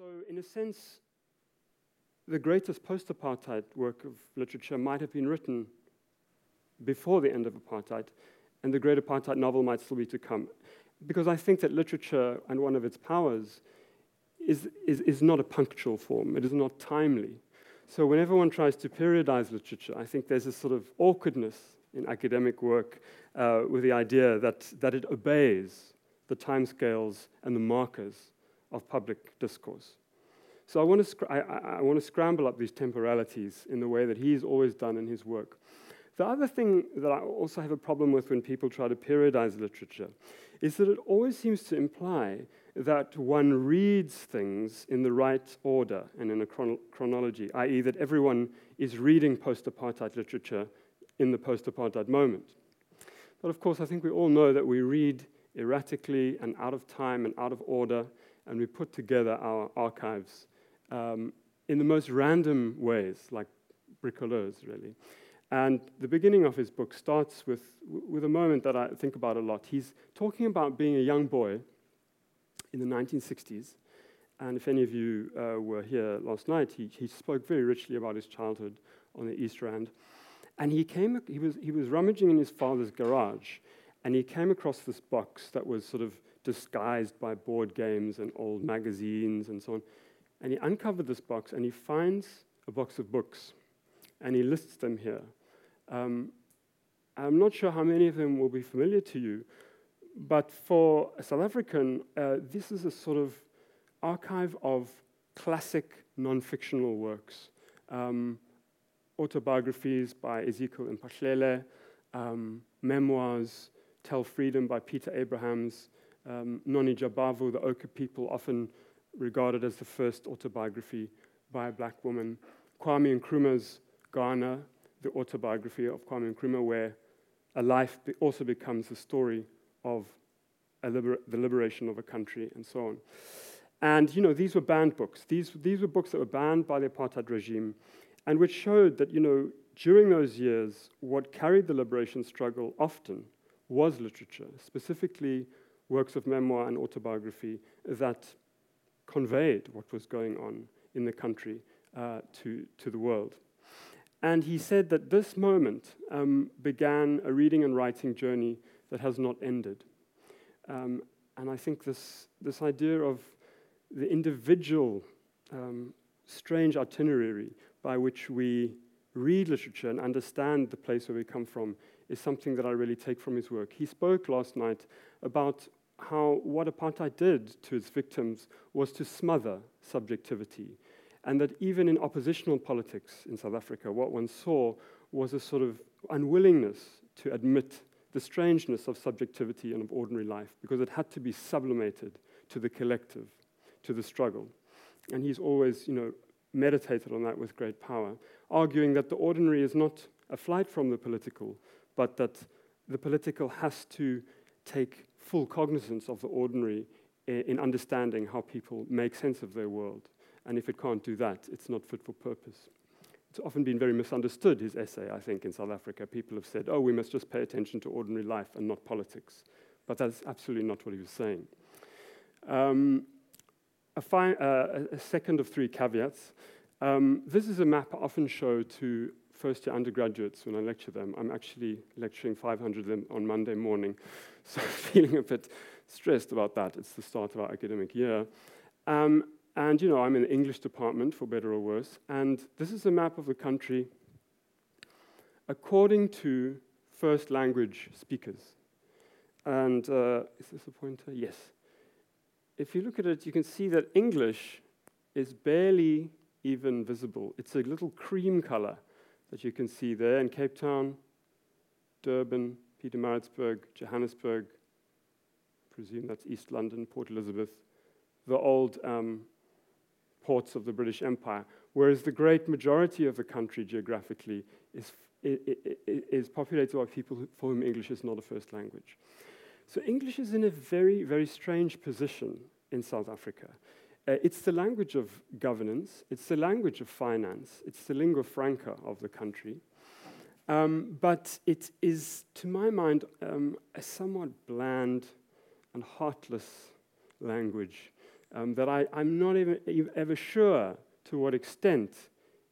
So, in a sense, the greatest post apartheid work of literature might have been written before the end of apartheid, and the great apartheid novel might still be to come. Because I think that literature and one of its powers is, is, is not a punctual form, it is not timely. So, whenever one tries to periodize literature, I think there's a sort of awkwardness in academic work uh, with the idea that, that it obeys the timescales and the markers of public discourse. So I want, to I, I want to scramble up these temporalities in the way that he's always done in his work. The other thing that I also have a problem with when people try to periodize literature is that it always seems to imply that one reads things in the right order and in a chron- chronology, i.e., that everyone is reading post apartheid literature in the post apartheid moment. But of course, I think we all know that we read erratically and out of time and out of order, and we put together our archives um, in the most random ways, like bricoleurs, really. And the beginning of his book starts with, with a moment that I think about a lot. He's talking about being a young boy in the 1960s. And if any of you uh, were here last night, he, he spoke very richly about his childhood on the East Rand. And he, came, he, was, he was rummaging in his father's garage, and he came across this box that was sort of disguised by board games and old magazines and so on. And he uncovered this box, and he finds a box of books, and he lists them here. Um, I'm not sure how many of them will be familiar to you, but for a South African, uh, this is a sort of archive of classic non fictional works. Um, autobiographies by Ezekiel Mphahlele, um, memoirs, Tell Freedom by Peter Abrahams, um, Noni Jabavu, The Ochre People, often regarded as the first autobiography by a black woman, Kwame Nkrumah's Ghana, the autobiography of Kwame Nkrumah, where a life be also becomes the story of liber- the liberation of a country and so on. And, you know, these were banned books. These, these were books that were banned by the apartheid regime and which showed that, you know, during those years, what carried the liberation struggle often was literature, specifically works of memoir and autobiography that conveyed what was going on in the country uh, to, to the world. And he said that this moment um, began a reading and writing journey that has not ended. Um, and I think this, this idea of the individual um, strange itinerary by which we read literature and understand the place where we come from is something that I really take from his work. He spoke last night about how what apartheid did to its victims was to smother subjectivity and that even in oppositional politics in South Africa, what one saw was a sort of unwillingness to admit the strangeness of subjectivity and of ordinary life because it had to be sublimated to the collective, to the struggle. And he's always, you know, meditated on that with great power, arguing that the ordinary is not a flight from the political, but that the political has to take full cognizance of the ordinary in understanding how people make sense of their world. And if it can't do that, it's not fit for purpose. It's often been very misunderstood, his essay, I think, in South Africa. People have said, oh, we must just pay attention to ordinary life and not politics. But that's absolutely not what he was saying. Um, a, fi- uh, a, second of three caveats. Um, this is a map I often show to first year undergraduates when I lecture them. I'm actually lecturing 500 of them on Monday morning, so I'm feeling a bit stressed about that. It's the start of our academic year. Um, and, you know, I'm in the English department, for better or worse. And this is a map of the country according to first language speakers. And uh, is this a pointer? Yes. If you look at it, you can see that English is barely even visible. It's a little cream color that you can see there in Cape Town, Durban, Pietermaritzburg, Johannesburg, I presume that's East London, Port Elizabeth, the old um, ports of the British Empire, whereas the great majority of the country geographically is, is populated by people for whom English is not a first language. So English is in a very, very strange position in South Africa. Uh, it's the language of governance, it's the language of finance, it's the lingua franca of the country. Um, but it is, to my mind, um, a somewhat bland and heartless language um, that I, I'm not even ever sure to what extent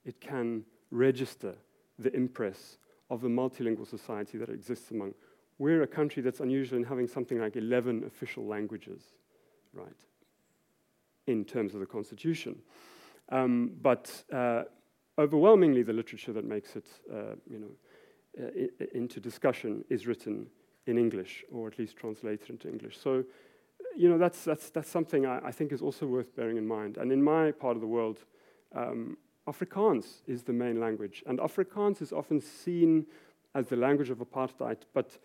it can register the impress of the multilingual society that exists among. We're a country that's unusual in having something like 11 official languages, right, in terms of the constitution. Um, but uh, overwhelmingly, the literature that makes it, uh, you know, uh, into discussion is written in English, or at least translated into English. So, you know, that's, that's, that's something I, I think is also worth bearing in mind. And in my part of the world, um, Afrikaans is the main language. And Afrikaans is often seen as the language of apartheid, but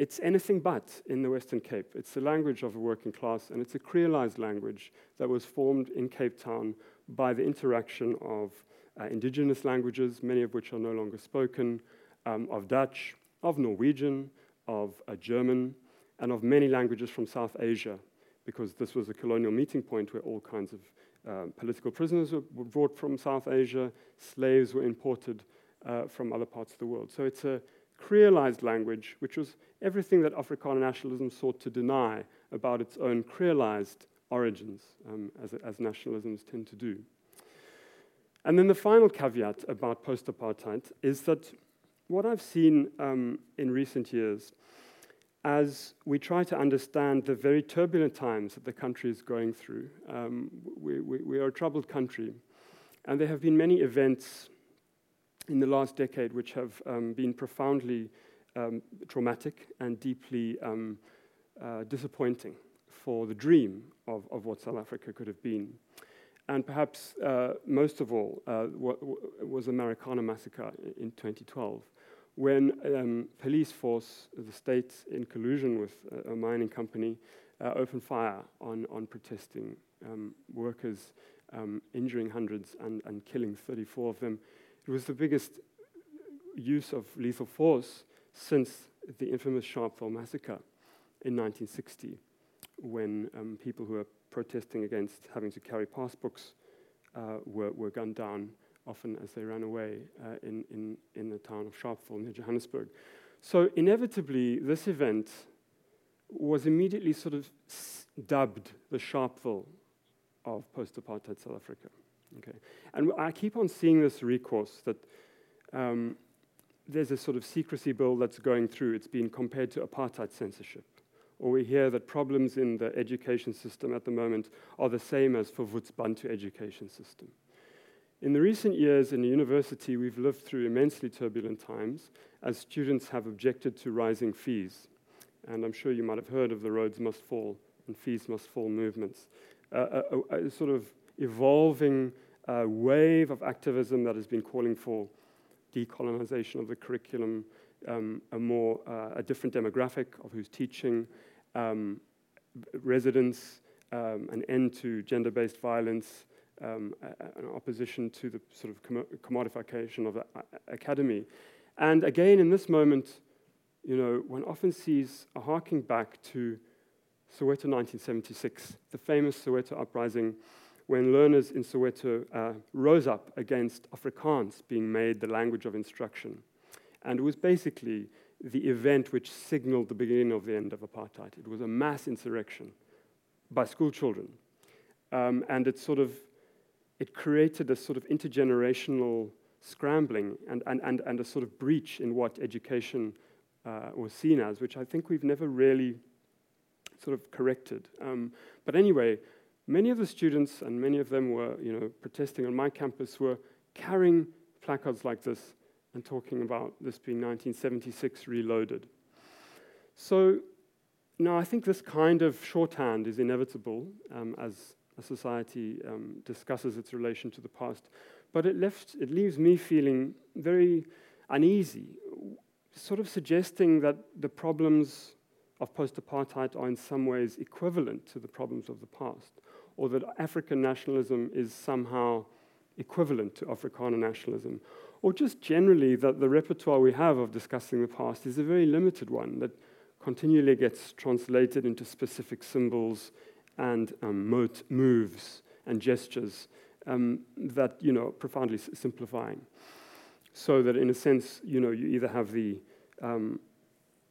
it's anything but in the Western Cape. It's the language of a working class, and it's a creolized language that was formed in Cape Town by the interaction of uh, indigenous languages, many of which are no longer spoken, um, of Dutch, of Norwegian, of uh, German, and of many languages from South Asia, because this was a colonial meeting point where all kinds of um, political prisoners were, were, brought from South Asia, slaves were imported uh, from other parts of the world. So it's a creolized language, which was everything that Afrikaner nationalism sought to deny about its own creolized origins, um, as, as nationalisms tend to do. And then the final caveat about post apartheid is that what I've seen um, in recent years as we try to understand the very turbulent times that the country is going through. Um, we, we, we, are a troubled country, and there have been many events in the last decade which have um, been profoundly um, traumatic and deeply um, uh, disappointing for the dream of, of what South Africa could have been. And perhaps uh, most of all uh, was the Marikana massacre in 2012 when um, police force, the state, in collusion with a, a mining company, uh, opened fire on, on protesting um, workers, um, injuring hundreds and, and killing 34 of them. It was the biggest use of lethal force since the infamous Sharpeville massacre in 1960, when um, people who were protesting against having to carry passbooks uh, were, were gunned down often as they ran away uh, in, in, in the town of Sharpeville near Johannesburg. So, inevitably, this event was immediately sort of dubbed the Sharpeville of post apartheid South Africa. Okay. And I keep on seeing this recourse that um, there's a sort of secrecy bill that's going through. It's been compared to apartheid censorship. Or we hear that problems in the education system at the moment are the same as Verwoerd's Bantu education system. In the recent years in the university, we've lived through immensely turbulent times as students have objected to rising fees. And I'm sure you might have heard of the Rhodes Must Fall and Fees Must Fall movements. Uh, a, a, a, sort of evolving uh, wave of activism that has been calling for decolonization of the curriculum, um, a more uh, a different demographic of who's teaching, um, residents, um, an end to gender-based violence, um, an opposition to the sort of commodification of the academy. And again, in this moment, you know, one often sees a harking back to Soweto 1976, the famous Soweto uprising, when learners in Soweto uh, rose up against Afrikaans being made the language of instruction. And it was basically the event which signaled the beginning of the end of apartheid. It was a mass insurrection by school children. Um, and it sort of it created a sort of intergenerational scrambling and, and, and, and a sort of breach in what education uh, was seen as, which I think we've never really sort of corrected. Um, but anyway, many of the students, and many of them were, you know, protesting on my campus, were carrying placards like this and talking about this being 1976 reloaded. So now I think this kind of shorthand is inevitable um, as a society um, discusses its relation to the past. But it, left, it leaves me feeling very uneasy, sort of suggesting that the problems of post apartheid are in some ways equivalent to the problems of the past, or that African nationalism is somehow equivalent to Afrikaner nationalism, or just generally that the repertoire we have of discussing the past is a very limited one that continually gets translated into specific symbols and um, moves and gestures um, that, you know, profoundly simplifying. So that in a sense, you know, you either have the um,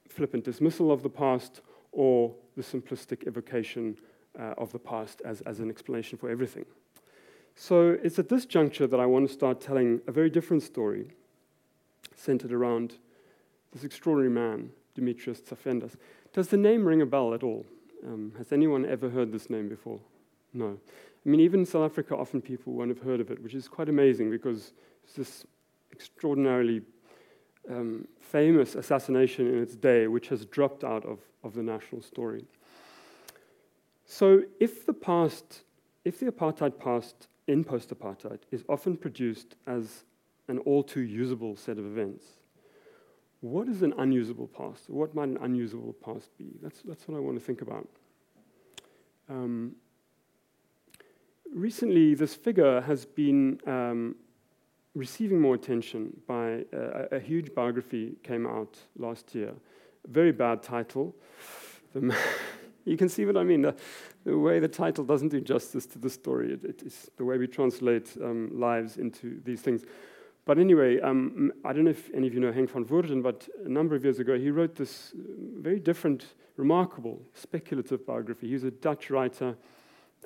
flippant dismissal of the past or the simplistic evocation uh, of the past as, as an explanation for everything. So it's at this juncture that I want to start telling a very different story centered around this extraordinary man, Demetrius Tsafendas. Does the name ring a bell at all? Um, has anyone ever heard this name before? No. I mean, even in South Africa, often people won't have heard of it, which is quite amazing because it's this extraordinarily um, famous assassination in its day, which has dropped out of, of the national story. So, if the past, if the apartheid past in post apartheid is often produced as an all too usable set of events, what is an unusable past? What might an unusable past be? That's, that's what I want to think about. Um, recently, this figure has been um, receiving more attention by uh, a, huge biography came out last year. A Very bad title. you can see what I mean. The, the, way the title doesn't do justice to the story. It, it is the way we translate um, lives into these things. But anyway, um, I don't know if any of you know Henk van Woerden, but a number of years ago he wrote this very different, remarkable, speculative biography. He was a Dutch writer.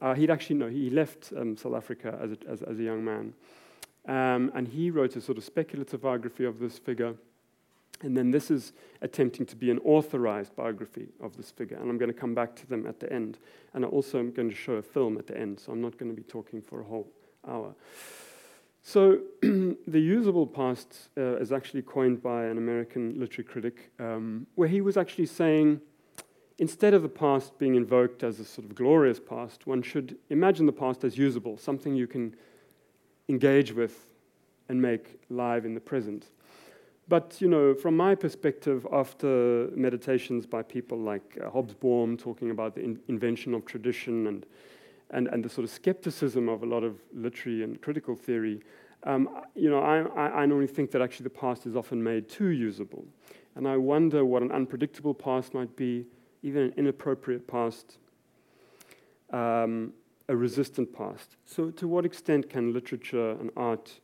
Uh, he'd actually, no, he left um, South Africa as a, as, as a young man. Um, and he wrote a sort of speculative biography of this figure. And then this is attempting to be an authorized biography of this figure. And I'm going to come back to them at the end. And I also am going to show a film at the end, so I'm not going to be talking for a whole hour. So, the usable past uh, is actually coined by an American literary critic, um, where he was actually saying instead of the past being invoked as a sort of glorious past, one should imagine the past as usable, something you can engage with and make live in the present. But, you know, from my perspective, after meditations by people like uh, Hobsbawm talking about the in- invention of tradition and, and, and the sort of skepticism of a lot of literary and critical theory, um, you know, I, I, I think that actually the past is often made too usable. And I wonder what an unpredictable past might be, even an inappropriate past. Um, a resistant past. So, to what extent can literature and art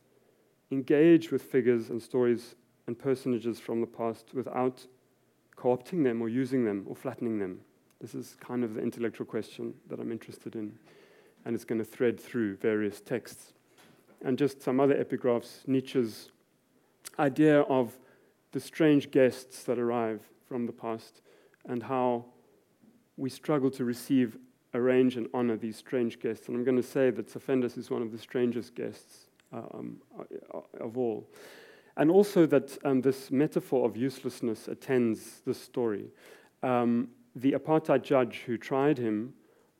engage with figures and stories and personages from the past without co opting them or using them or flattening them? This is kind of the intellectual question that I'm interested in, and it's going to thread through various texts. And just some other epigraphs Nietzsche's idea of the strange guests that arrive from the past and how we struggle to receive arrange and honor these strange guests. And I'm going to say that Tsafendas is one of the strangest guests um, uh, of all. And also that um, this metaphor of uselessness attends this story. Um, the apartheid judge who tried him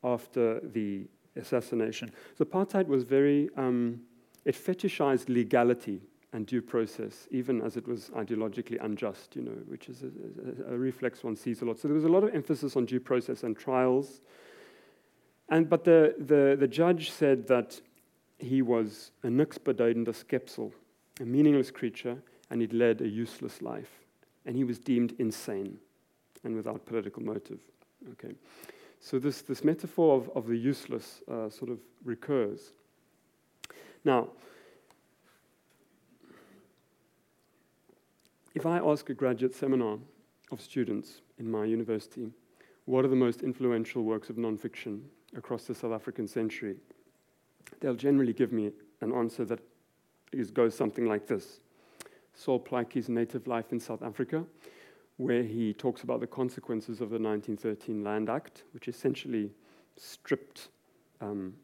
after the assassination, so apartheid was very, um, it fetishized legality and due process, even as it was ideologically unjust, you know, which is a, a, a reflex one sees a lot. So there was a lot of emphasis on due process and trials and, but the, the, the judge said that he was a niks beduidende skepsel, a meaningless creature, and he'd led a useless life. And he was deemed insane and without political motive. Okay. So this, this metaphor of, of the useless uh, sort of recurs. Now, if I ask a graduate seminar of students in my university, what are the most influential works of nonfiction across the South African century, they'll generally give me an answer that is, goes something like this. Sol Plaatje's Native Life in South Africa, where he talks about the consequences of the 1913 Land Act, which essentially stripped um,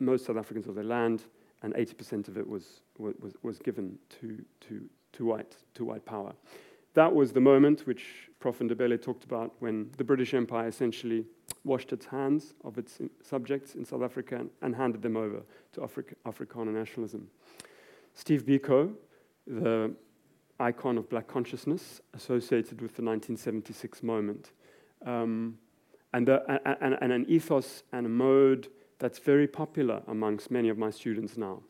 most South Africans of their land, and 80% of it was, was, was given to, to, to, white, to white power. That was the moment which Prof. Ndebele talked about when the British Empire essentially washed its hands of its subjects in South Africa and handed them over to Afri- Afrikaner nationalism. Steve Biko, the icon of black consciousness associated with the 1976 moment, um, and, the, and, and an ethos and a mode that's very popular amongst many of my students now,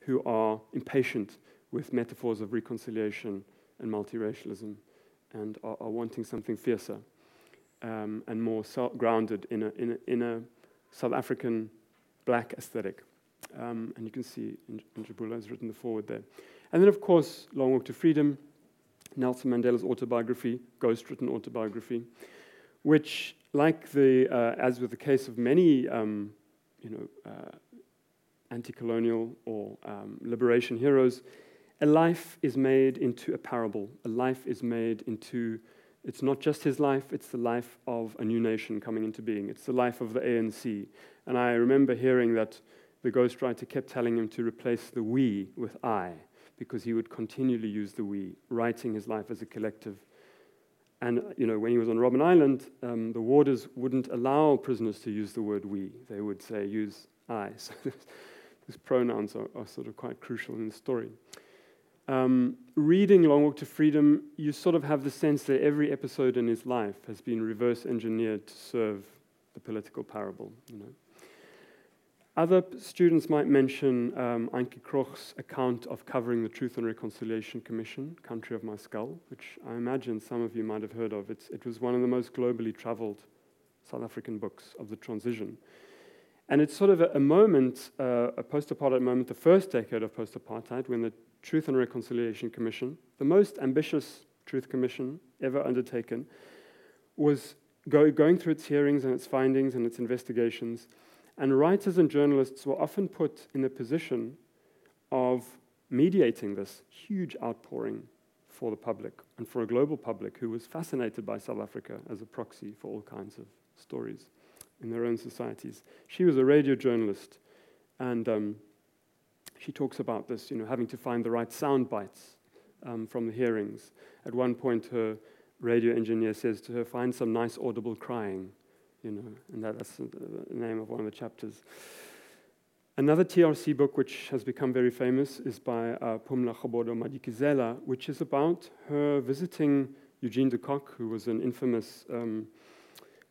who are impatient with metaphors of reconciliation and multiracialism and are, are wanting something fiercer um, and more so grounded in a, in, a, in a South African black aesthetic. Um, and you can see in has written the forward there. And then, of course, Long Walk to Freedom, Nelson Mandela's autobiography, ghost written autobiography, which, like the, uh, as with the case of many, um, you know, uh, anti-colonial or um, liberation heroes, a life is made into a parable. A life is made into, it's not just his life, it's the life of a new nation coming into being. It's the life of the ANC. And I remember hearing that the ghostwriter kept telling him to replace the we with I, because he would continually use the we, writing his life as a collective. And you know, when he was on Robben Island, um, the warders wouldn't allow prisoners to use the word we. They would say, use I. So these pronouns are, are sort of quite crucial in the story. Um, reading Long Walk to Freedom, you sort of have the sense that every episode in his life has been reverse engineered to serve the political parable. You know. Other students might mention um, Antjie Krog's account of covering the Truth and Reconciliation Commission, Country of My Skull, which I imagine some of you might have heard of. It's, it was one of the most globally traveled South African books of the transition. And it's sort of a, a moment, uh, a post apartheid moment, the first decade of post apartheid, when the Truth and Reconciliation Commission, the most ambitious truth commission ever undertaken, was go, going through its hearings and its findings and its investigations and writers and journalists were often put in the position of mediating this huge outpouring for the public and for a global public who was fascinated by South Africa as a proxy for all kinds of stories in their own societies. She was a radio journalist, and um, she talks about this, you know, having to find the right sound bites um, from the hearings. At one point, her radio engineer says to her, "Find some nice audible crying." You know, and that, that's the name of one of the chapters. Another TRC book which has become very famous is by uh, Pumla Gobodo Madikizela, which is about her visiting Eugene de Kock, who was an infamous um,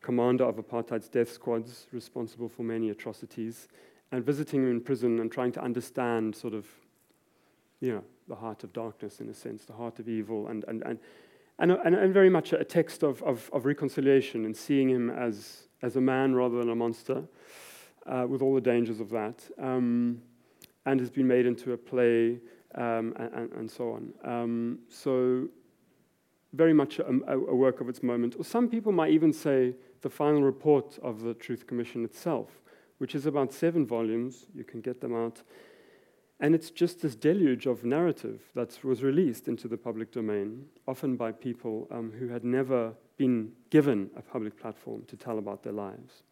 commander of apartheid's death squads responsible for many atrocities, and visiting him in prison and trying to understand sort of, you know, the heart of darkness in a sense, the heart of evil, and, and, and and, and, and very much a text of, of, of, reconciliation and seeing him as, as a man rather than a monster, uh, with all the dangers of that, um, and has been made into a play um, and, and, so on. Um, so, very much a, a, work of its moment. Or some people might even say the final report of the Truth Commission itself, which is about seven volumes. You can get them out. And it's just this deluge of narrative that was released into the public domain, often by people um, who had never been given a public platform to tell about their lives.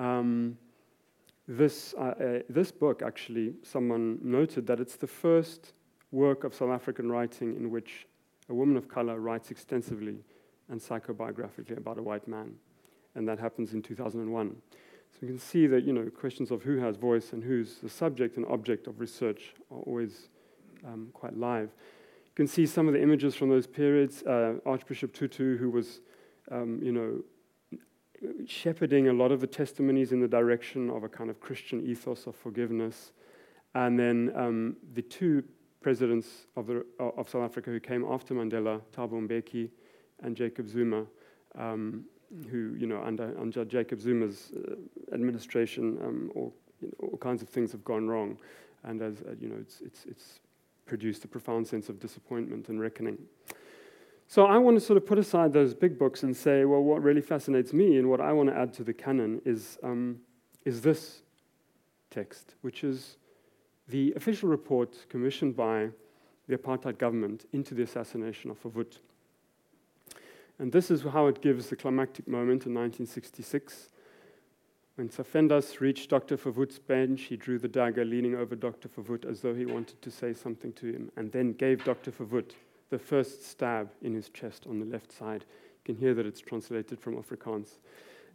Um, this, uh, uh, this book, actually, someone noted that it's the first work of South African writing in which a woman of color writes extensively and psychobiographically about a white man. And that happens in 2001. So you can see that you know questions of who has voice and who's the subject and object of research are always um, quite live. You can see some of the images from those periods. Uh, Archbishop Tutu, who was, um, you know, shepherding a lot of the testimonies in the direction of a kind of Christian ethos of forgiveness, and then um, the two presidents of, the, of South Africa who came after Mandela, Thabo Mbeki and Jacob Zuma. Um, who, you know, under, under Jacob Zuma's uh, administration, um, all, you know, all kinds of things have gone wrong. And as, uh, you know, it's, it's, it's produced a profound sense of disappointment and reckoning. So I want to sort of put aside those big books and say, well, what really fascinates me and what I want to add to the canon is, um, is this text, which is the official report commissioned by the apartheid government into the assassination of Verwoerd. And this is how it gives the climactic moment in 1966. When Tsafendas reached Dr. Verwoerd's bench, he drew the dagger leaning over Dr. Verwoerd as though he wanted to say something to him, and then gave Dr. Verwoerd the first stab in his chest on the left side. You can hear that it's translated from Afrikaans.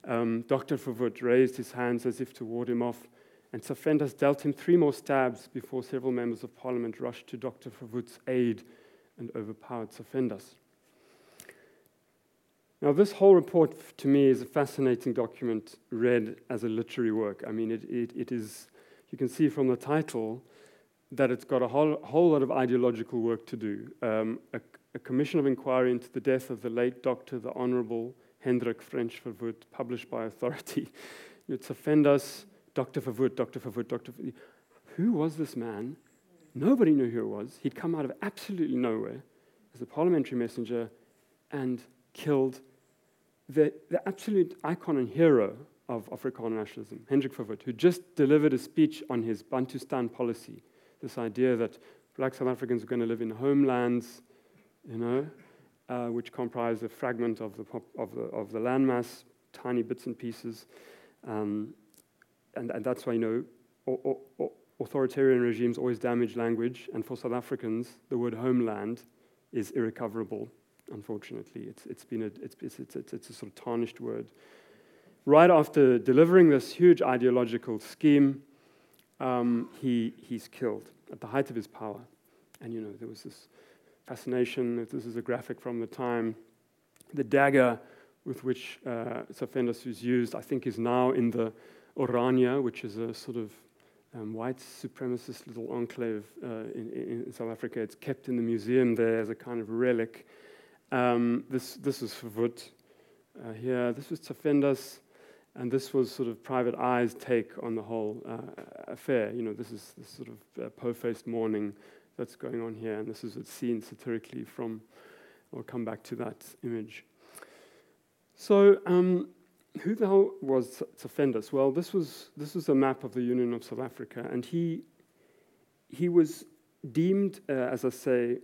Um, Dr. Verwoerd raised his hands as if to ward him off, and Tsafendas dealt him three more stabs before several members of parliament rushed to Dr. Verwoerd's aid and overpowered Tsafendas. Now, this whole report to me is a fascinating document read as a literary work. I mean, it, it, it is, you can see from the title that it's got a whole, whole lot of ideological work to do. Um, a, a, commission of inquiry into the death of the late Dr. the Honorable Hendrik Frensch Verwoerd, published by authority. It's Tsafendas, Dr. Verwoerd, Dr. Verwoerd, Dr. Verwoerd. Who was this man? Nobody knew who he was. He'd come out of absolutely nowhere as a parliamentary messenger and killed the, the absolute icon and hero of Afrikaner nationalism, Hendrik Verwoerd, who just delivered a speech on his Bantustan policy, this idea that black South Africans are going to live in homelands, you know, uh, which comprise a fragment of the, pop, of the, of the landmass, tiny bits and pieces. Um, and, and that's why, you know, authoritarian regimes always damage language, and for South Africans, the word homeland is irrecoverable, unfortunately. It's, it's, been a, it's, it's, it's, it's a sort of tarnished word. Right after delivering this huge ideological scheme, um, he, he's killed at the height of his power. And you know, there was this fascination. This is a graphic from the time. The dagger with which uh, was used, I think, is now in the Orania, which is a sort of um, white supremacist little enclave uh, in, in, South Africa. It's kept in the museum there as a kind of relic. Um, this, this was Verwoerd uh, here. This was Tsafendas. And this was sort of Private Eye's take on the whole uh, affair. You know, this is this sort of uh, po-faced mourning that's going on here, and this is seen satirically from. I'll come back to that image. So, um, who the hell was Tsafendas? Well, this was this was a map of the Union of South Africa, and he he was deemed, uh, as I say,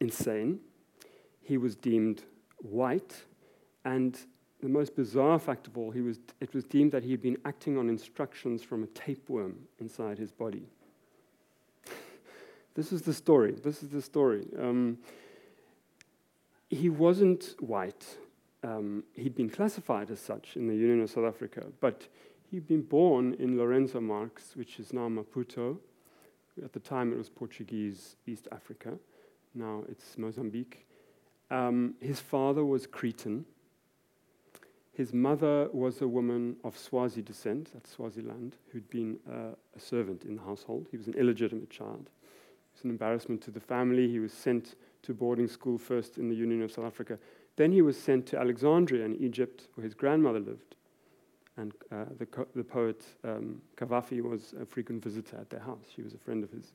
insane. He was deemed white, and the most bizarre fact of all, he was, it was deemed that he had been acting on instructions from a tapeworm inside his body. this is the story. This is the story. Um, he wasn't white. Um, he'd been classified as such in the Union of South Africa, but he'd been born in Lourenço Marques, which is now Maputo. At the time, it was Portuguese East Africa. Now it's Mozambique. Um, his father was Cretan. His mother was a woman of Swazi descent, that's Swaziland, who'd been uh, a servant in the household. He was an illegitimate child. He was an embarrassment to the family. He was sent to boarding school first in the Union of South Africa. Then he was sent to Alexandria in Egypt, where his grandmother lived. And uh, the, co- the, poet um, Cavafy was a frequent visitor at their house. She was a friend of his.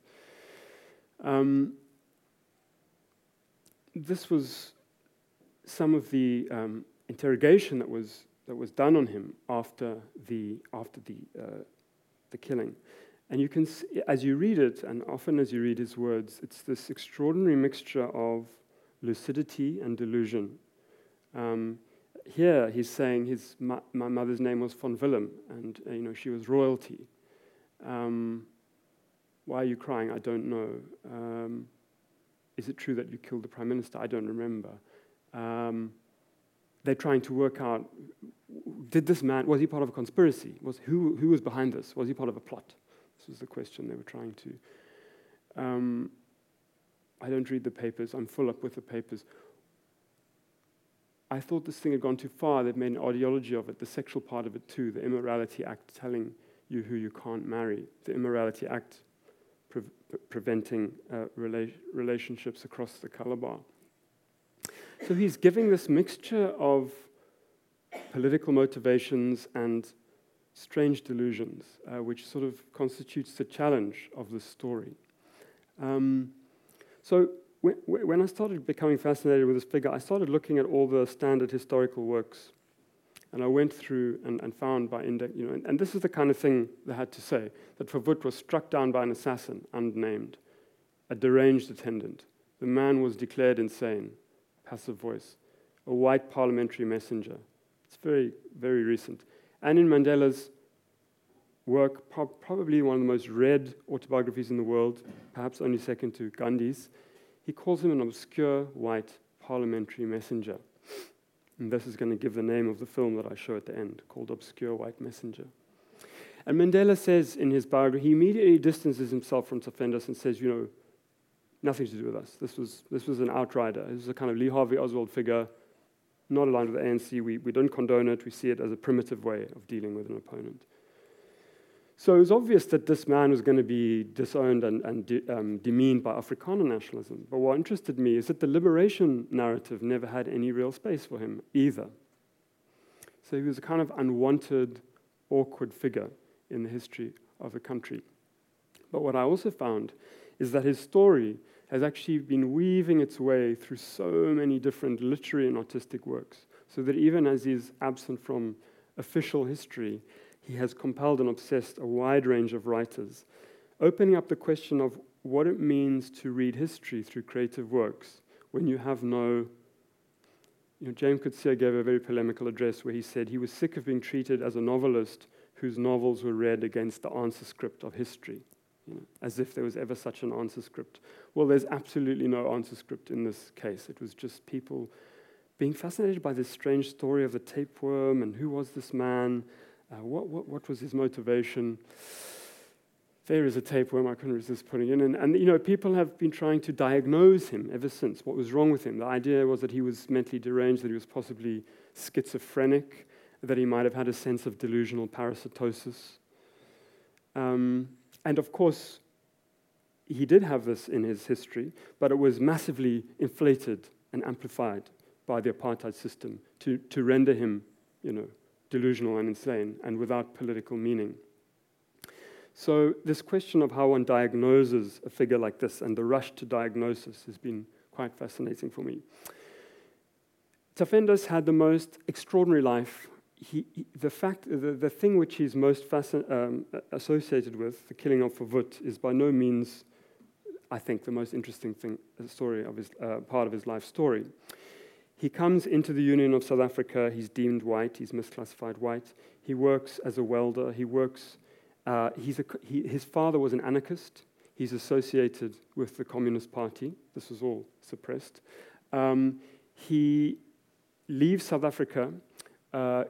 Um, this was some of the um, interrogation that was, that was done on him after the, after the, uh, the killing. And you can see, as you read it, and often as you read his words, it's this extraordinary mixture of lucidity and delusion. Um, here he's saying his my mother's name was von Willem, and uh, you know she was royalty. Um, why are you crying? I don't know. Um, is it true that you killed the prime minister? I don't remember. Um, they're trying to work out did this man, was he part of a conspiracy? Was, who, who was behind this? Was he part of a plot? This was the question they were trying to. Um, I don't read the papers, I'm full up with the papers. I thought this thing had gone too far. They've made an ideology of it, the sexual part of it too, the Immorality Act telling you who you can't marry, the Immorality Act preventing uh, rela- relationships across the color bar. So he's giving this mixture of political motivations and strange delusions, uh, which sort of constitutes the challenge of the story. Um, so when, when I started becoming fascinated with this figure, I started looking at all the standard historical works. And I went through and, and found by index, you know, and, and, this is the kind of thing they had to say that Verwoerd was struck down by an assassin, unnamed, a deranged attendant. The man was declared insane passive voice, a white parliamentary messenger. It's very, very recent. And in Mandela's work, pro- probably one of the most read autobiographies in the world, perhaps only second to Gandhi's, he calls him an obscure white parliamentary messenger. And this is going to give the name of the film that I show at the end, called Obscure White Messenger. And Mandela says in his biography, he immediately distances himself from Tsafendas and says, you know, Nothing to do with us. This was, this was an outrider. This was a kind of Lee Harvey Oswald figure, not aligned with the ANC. We, we don't condone it. We see it as a primitive way of dealing with an opponent. So it was obvious that this man was going to be disowned and, and de, um, demeaned by Afrikaner nationalism. But what interested me is that the liberation narrative never had any real space for him either. So he was a kind of unwanted, awkward figure in the history of the country. But what I also found is that his story has actually been weaving its way through so many different literary and artistic works. So that even as he's absent from official history, he has compelled and obsessed a wide range of writers, opening up the question of what it means to read history through creative works when you have no. You know, James Coetzee gave a very polemical address where he said he was sick of being treated as a novelist whose novels were read against the answer script of history, you know, as if there was ever such an answer script. Well, there's absolutely no answer script in this case. It was just people being fascinated by this strange story of the tapeworm and who was this man, uh, what, what, what was his motivation. There is a tapeworm I couldn't resist putting in. And, and, you know, people have been trying to diagnose him ever since. What was wrong with him? The idea was that he was mentally deranged, that he was possibly schizophrenic, that he might have had a sense of delusional parasitosis. Um, and of course, he did have this in his history, but it was massively inflated and amplified by the apartheid system to, to render him, you know, delusional and insane and without political meaning. So, this question of how one diagnoses a figure like this and the rush to diagnosis has been quite fascinating for me. Tsafendas had the most extraordinary life he, he, the fact, the, the thing which he's most fascin- um, associated with, the killing of Verwoerd, is by no means, I think, the most interesting thing, uh, story of his, uh, part of his life story. He comes into the Union of South Africa. He's deemed white. He's misclassified white. He works as a welder. He works. Uh, he's a, he, his father was an anarchist. He's associated with the Communist Party. This was all suppressed. Um, he leaves South Africa. Uh,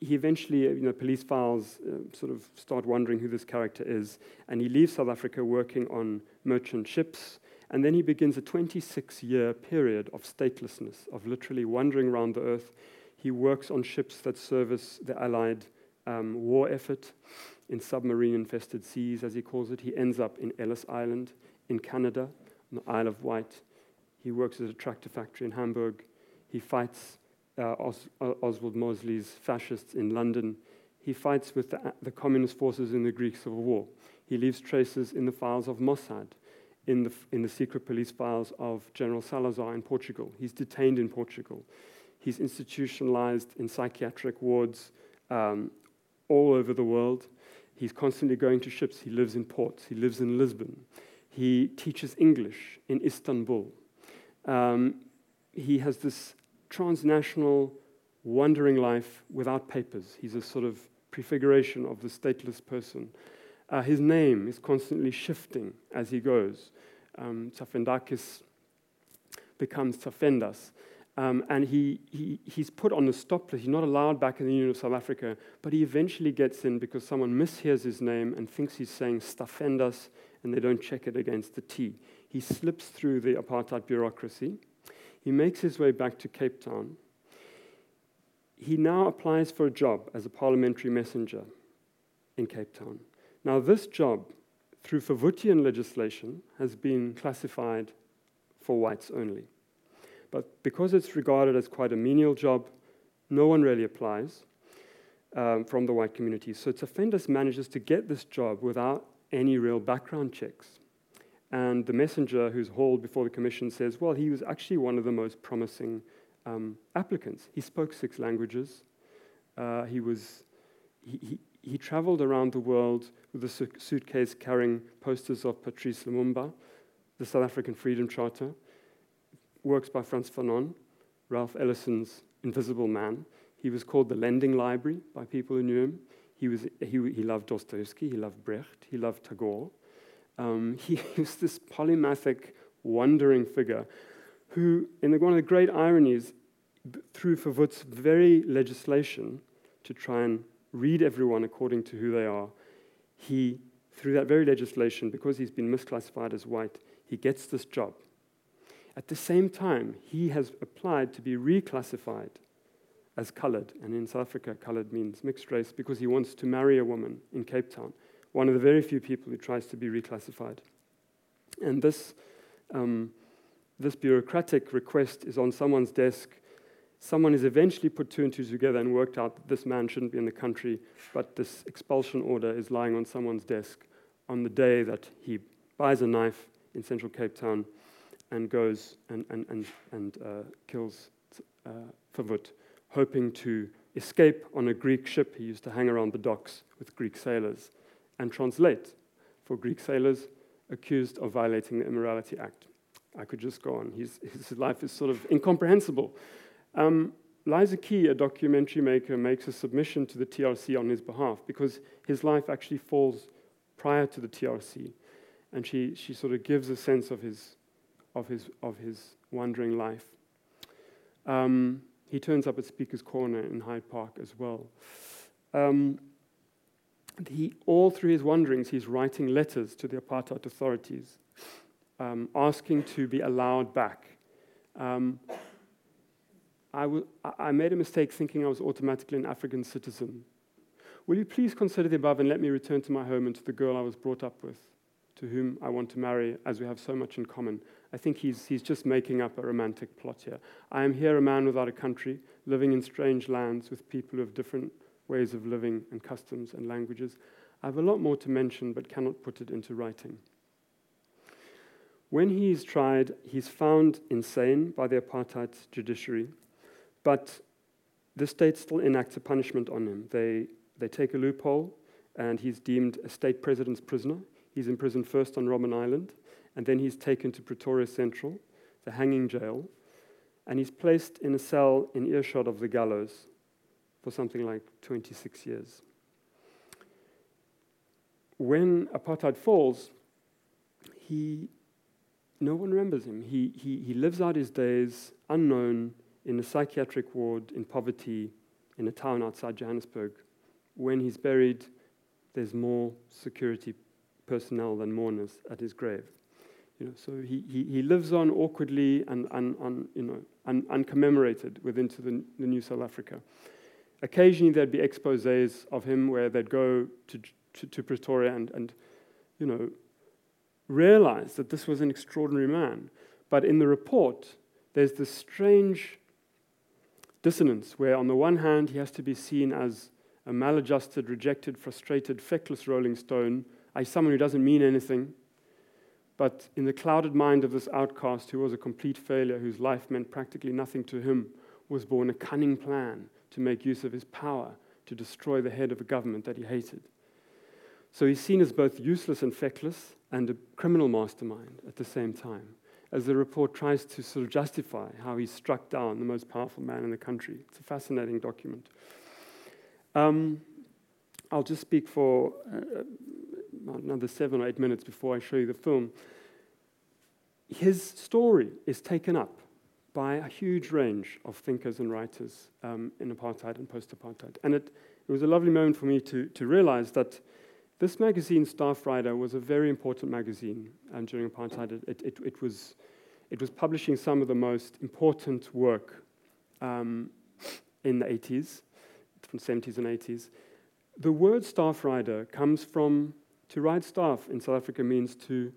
he eventually, you know, police files uh, sort of start wondering who this character is, and he leaves South Africa working on merchant ships, and then he begins a 26 year period of statelessness, of literally wandering around the earth. He works on ships that service the Allied um, war effort in submarine infested seas, as he calls it. He ends up in Ellis Island in Canada, on the Isle of Wight. He works at a tractor factory in Hamburg. He fights uh, Os- Oswald Mosley's fascists in London. He fights with the, the, communist forces in the Greek Civil War. He leaves traces in the files of Mossad, in the, in the secret police files of General Salazar in Portugal. He's detained in Portugal. He's institutionalized in psychiatric wards um, all over the world. He's constantly going to ships. He lives in ports. He lives in Lisbon. He teaches English in Istanbul. Um, he has this transnational, wandering life without papers. He's a sort of prefiguration of the stateless person. Uh, his name is constantly shifting as he goes. Um, Tsafendakis becomes Tsafendas. Um, and he, he, he's put on a stop list. He's not allowed back in the Union of South Africa, but he eventually gets in because someone mishears his name and thinks he's saying Stafendas, and they don't check it against the T. He slips through the apartheid bureaucracy. He makes his way back to Cape Town. He now applies for a job as a parliamentary messenger in Cape Town. Now, this job, through Verwoerdian legislation, has been classified for whites only. But because it's regarded as quite a menial job, no one really applies um, from the white community. So Tsafendas manages to get this job without any real background checks. And the messenger who's hauled before the commission says, well, he was actually one of the most promising um, applicants. He spoke six languages. Uh, he, was, he, he, traveled around the world with a su- suitcase carrying posters of Patrice Lumumba, the South African Freedom Charter, works by Frantz Fanon, Ralph Ellison's Invisible Man. He was called the Lending Library by people who knew him. He, was, he, he loved Dostoevsky, he loved Brecht, he loved Tagore. Um, he was this polymathic, wandering figure who, in one of the great ironies, through Verwoerd's very legislation to try and read everyone according to who they are, he, through that very legislation, because he's been misclassified as white, he gets this job. At the same time, he has applied to be reclassified as colored, and in South Africa, colored means mixed race because he wants to marry a woman in Cape Town one of the very few people who tries to be reclassified. And this, um, this bureaucratic request is on someone's desk. Someone is eventually put two and two together and worked out that this man shouldn't be in the country, but this expulsion order is lying on someone's desk on the day that he buys a knife in central Cape Town and goes and, and, and, and uh, kills uh, Verwoerd hoping to escape on a Greek ship. He used to hang around the docks with Greek sailors and translate for Greek sailors accused of violating the Immorality Act. I could just go on. His, his life is sort of incomprehensible. Um, Liza Key, a documentary maker, makes a submission to the TRC on his behalf because his life actually falls prior to the TRC. And she, she sort of gives a sense of his, of his, of his wandering life. Um, he turns up at Speaker's Corner in Hyde Park as well. Um, he, all through his wanderings, he's writing letters to the apartheid authorities, um, asking to be allowed back. Um, I, made a mistake thinking I was automatically an African citizen. Will you please consider the above and let me return to my home and to the girl I was brought up with, to whom I want to marry, as we have so much in common? I think he's, he's just making up a romantic plot here. I am here, a man without a country, living in strange lands with people have different ways of living and customs and languages. I have a lot more to mention, but cannot put it into writing. When he is tried, he's found insane by the apartheid judiciary, but the state still enacts a punishment on him. They, they take a loophole, and he's deemed a state president's prisoner. He's imprisoned first on Robben Island, and then he's taken to Pretoria Central, the hanging jail, and he's placed in a cell in earshot of the gallows for something like 26 years. When apartheid falls, he, no one remembers him. He, he, he lives out his days unknown in a psychiatric ward in poverty in a town outside Johannesburg. When he's buried, there's more security personnel than mourners at his grave. You know, so he, he, he lives on awkwardly and un, un, you know, un, uncommemorated within the, the new South Africa. Occasionally, there'd be exposés of him where they'd go to, to, to Pretoria and, and, you know, realize that this was an extraordinary man. But in the report, there's this strange dissonance where, on the one hand, he has to be seen as a maladjusted, rejected, frustrated, feckless rolling stone, as someone who doesn't mean anything. But in the clouded mind of this outcast who was a complete failure, whose life meant practically nothing to him, was born a cunning plan to make use of his power to destroy the head of a government that he hated. So he's seen as both useless and feckless and a criminal mastermind at the same time, as the report tries to sort of justify how he struck down the most powerful man in the country. It's a fascinating document. Um, I'll just speak for uh, another seven or eight minutes before I show you the film. His story is taken up by a huge range of thinkers and writers um, in apartheid and post apartheid. And it, it was a lovely moment for me to, to realize that this magazine, Staffrider, was a very important magazine um, during apartheid. It, it, it, was, it was publishing some of the most important work um, in the 80s, from 70s and 80s. The word staff rider comes from to ride staff in South Africa means to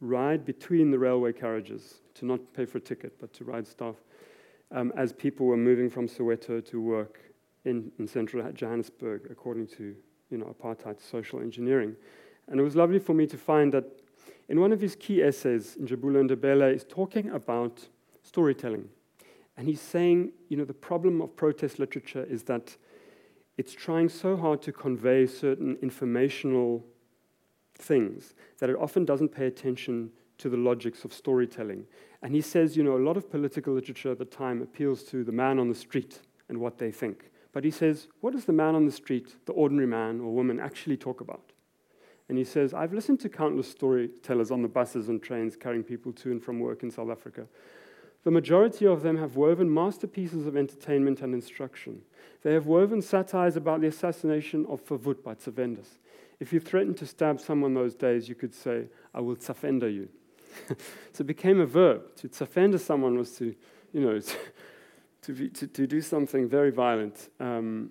ride between the railway carriages, to not pay for a ticket, but to ride staff, um, as people were moving from Soweto to work in, in central Johannesburg, according to you know, apartheid social engineering. And it was lovely for me to find that in one of his key essays, Njabulo Ndebele is talking about storytelling. And he's saying, you know, the problem of protest literature is that it's trying so hard to convey certain informational things that it often doesn't pay attention to the logics of storytelling. And he says, you know, a lot of political literature at the time appeals to the man on the street and what they think. But he says, what does the man on the street, the ordinary man or woman, actually talk about? And he says, I've listened to countless storytellers on the buses and trains carrying people to and from work in South Africa. The majority of them have woven masterpieces of entertainment and instruction. They have woven satires about the assassination of Verwoerd by Tsafendas. If you threatened to stab someone those days, you could say, I will tsafenda you. so it became a verb. To tsafenda someone was to, you know, to, to, to, do something very violent. Um,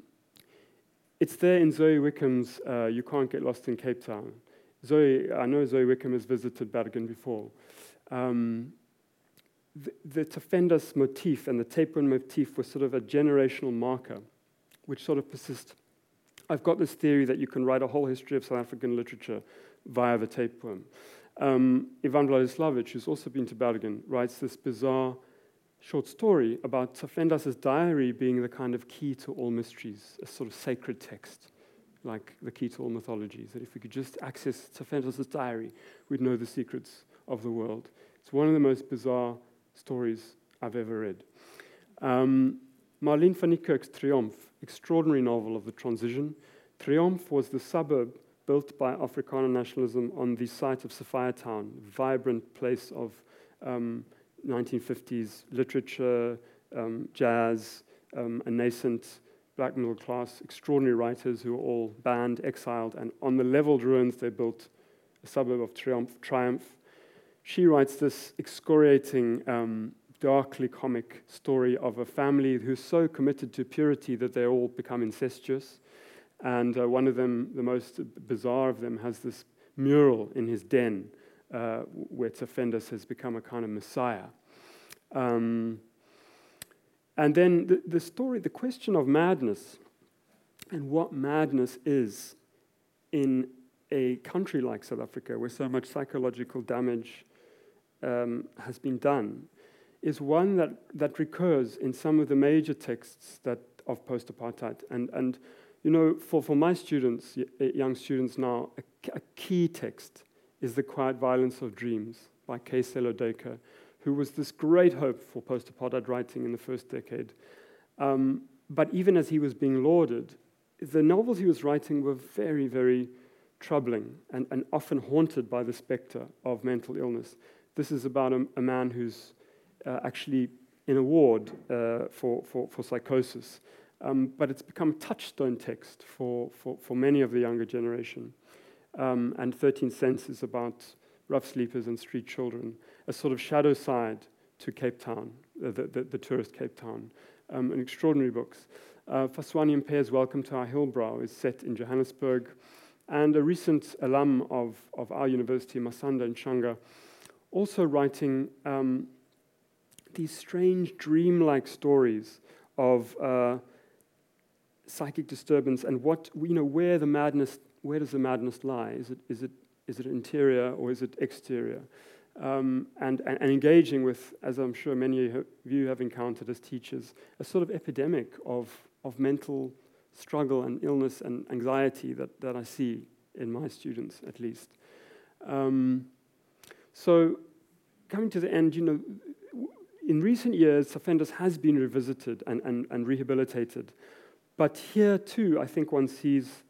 it's there in Zoe Wicomb's uh, You Can't Get Lost in Cape Town. Zoe, I know Zoe Wickham has visited Bergen before. Um, the, the motif and the tapeworm motif was sort of a generational marker, which sort of persists I've got this theory that you can write a whole history of South African literature via the tapeworm. Um, Ivan Vladislavić, who's also been to Bergen, writes this bizarre short story about Tsafendas's diary being the kind of key to all mysteries, a sort of sacred text, like the key to all mythologies. That if we could just access Tsafendas's diary, we'd know the secrets of the world. It's one of the most bizarre stories I've ever read. Um, Marlene van Niekerk's Triumph, extraordinary novel of the transition. Triumph was the suburb built by Afrikaner nationalism on the site of Sophiatown, vibrant place of um, 1950s literature, um, jazz, um, a nascent black middle class, extraordinary writers who were all banned, exiled, and on the leveled ruins they built a suburb of Triumph. Triumph. She writes this excoriating, um, darkly comic story of a family who's so committed to purity that they all become incestuous. And uh, one of them, the most bizarre of them, has this mural in his den uh, where Tsafendas has become a kind of messiah. Um, and then the, the story, the question of madness and what madness is in a country like South Africa, where so much psychological damage um, has been done, is one that, that recurs in some of the major texts that, of post apartheid. And, and, you know, for, for my students, young students now, a, a key text is The Quiet Violence of Dreams by K. Sello Duiker, who was this great hope for post apartheid writing in the first decade. Um, but even as he was being lauded, the novels he was writing were very, very troubling and, and often haunted by the specter of mental illness. This is about a, a man who's uh, actually in a ward uh, for, for, for psychosis. Um, but it's become a touchstone text for, for, for many of the younger generation um, and 13 Cents is about rough sleepers and street children, a sort of shadow side to Cape Town, uh, the, the, the, tourist Cape Town. Um, an extraordinary books. Uh, Phaswane Mpe's Welcome to Our Hillbrow is set in Johannesburg, and a recent alum of, of our university, Masande Ntshanga, also writing um, these strange dream-like stories of uh, psychic disturbance and what you know where the madness where does the madness lie? Is it, is it, is it interior or is it exterior? Um, and, and, and, engaging with, as I'm sure many of you have encountered as teachers, a sort of epidemic of, of mental struggle and illness and anxiety that, that I see in my students, at least. Um, so, coming to the end, you know, in recent years, Tsafendas has been revisited and, and, and rehabilitated. But here, too, I think one sees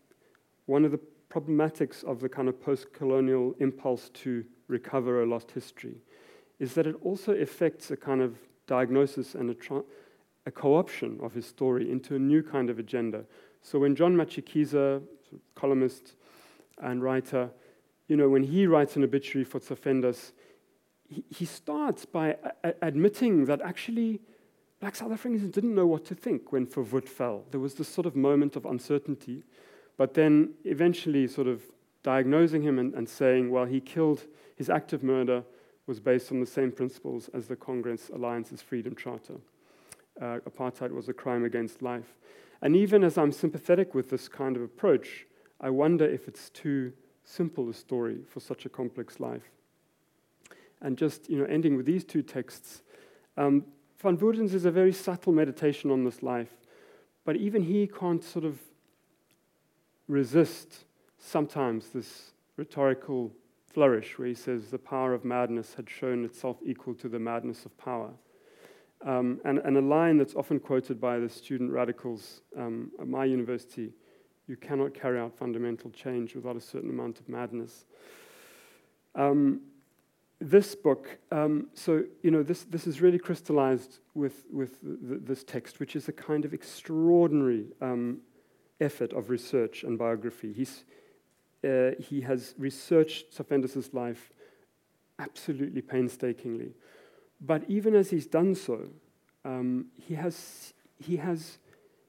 one of the problematics of the kind of post colonial impulse to recover a lost history is that it also affects a kind of diagnosis and a, tra- a co option of his story into a new kind of agenda. So when John Matshikiza, columnist and writer, you know, when he writes an obituary for Tsafendas, he, he starts by a- admitting that actually black South Africans didn't know what to think when Verwoerd fell. There was this sort of moment of uncertainty. But then eventually, sort of diagnosing him and, and saying, well, he killed, his act of murder was based on the same principles as the Congress Alliance's Freedom Charter. Uh, apartheid was a crime against life. And even as I'm sympathetic with this kind of approach, I wonder if it's too simple a story for such a complex life. And just you know, ending with these two texts, um, Van Woerden's is a very subtle meditation on this life, but even he can't sort of resist sometimes this rhetorical flourish where he says the power of madness had shown itself equal to the madness of power. Um, and, and, a line that's often quoted by the student radicals um, at my university you cannot carry out fundamental change without a certain amount of madness. Um, this book, um, so you know, this, this is really crystallized with, with the, this text, which is a kind of extraordinary um, effort of research and biography. He's, uh, he has researched Tsafendas's life absolutely painstakingly. But even as he's done so, um, he, has, he has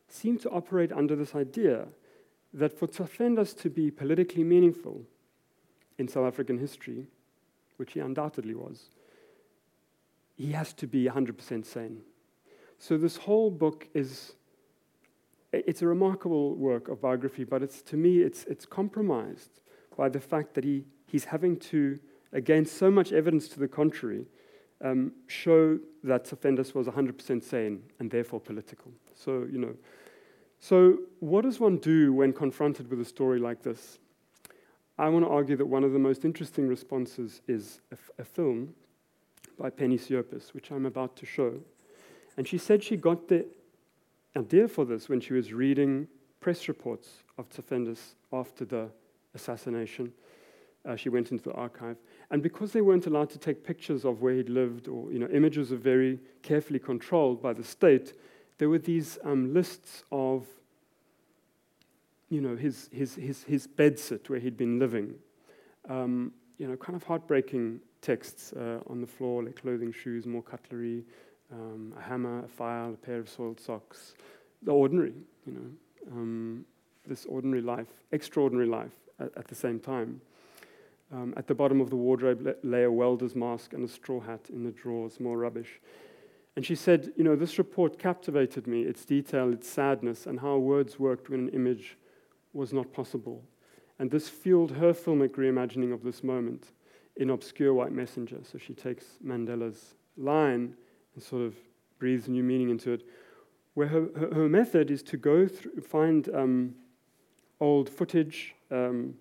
seemed to operate under this idea that for Tsafendas to be politically meaningful in South African history, which he undoubtedly was, he has to be 100% sane. So this whole book is it's a remarkable work of biography, but it's, to me, it's, it's compromised by the fact that he, he's having to, against so much evidence to the contrary, um, show that Tsafendas was 100% sane and therefore political. So, you know, so what does one do when confronted with a story like this? I want to argue that one of the most interesting responses is a, film by Penny Siopis, which I'm about to show. And she said she got the idea for this when she was reading press reports of Tsafendas after the assassination. Uh, she went into the archive. And because they weren't allowed to take pictures of where he'd lived, or you know, images are very carefully controlled by the state, there were these um, lists of you know, his, his, his, his bedsit where he'd been living. Um, you know, kind of heartbreaking texts uh, on the floor, like clothing, shoes, more cutlery, um, a hammer, a file, a pair of soiled socks. The ordinary, you know, um, this ordinary life, extraordinary life at, at the same time. Um, at the bottom of the wardrobe lay a welder's mask and a straw hat in the drawers, more rubbish. And she said, You know, this report captivated me, its detail, its sadness, and how words worked when an image was not possible. And this fueled her filmic reimagining of this moment in Obscure White Messenger. So she takes Mandela's line and sort of breathes new meaning into it, where her, her, her method is to go through, find um, old footage, um,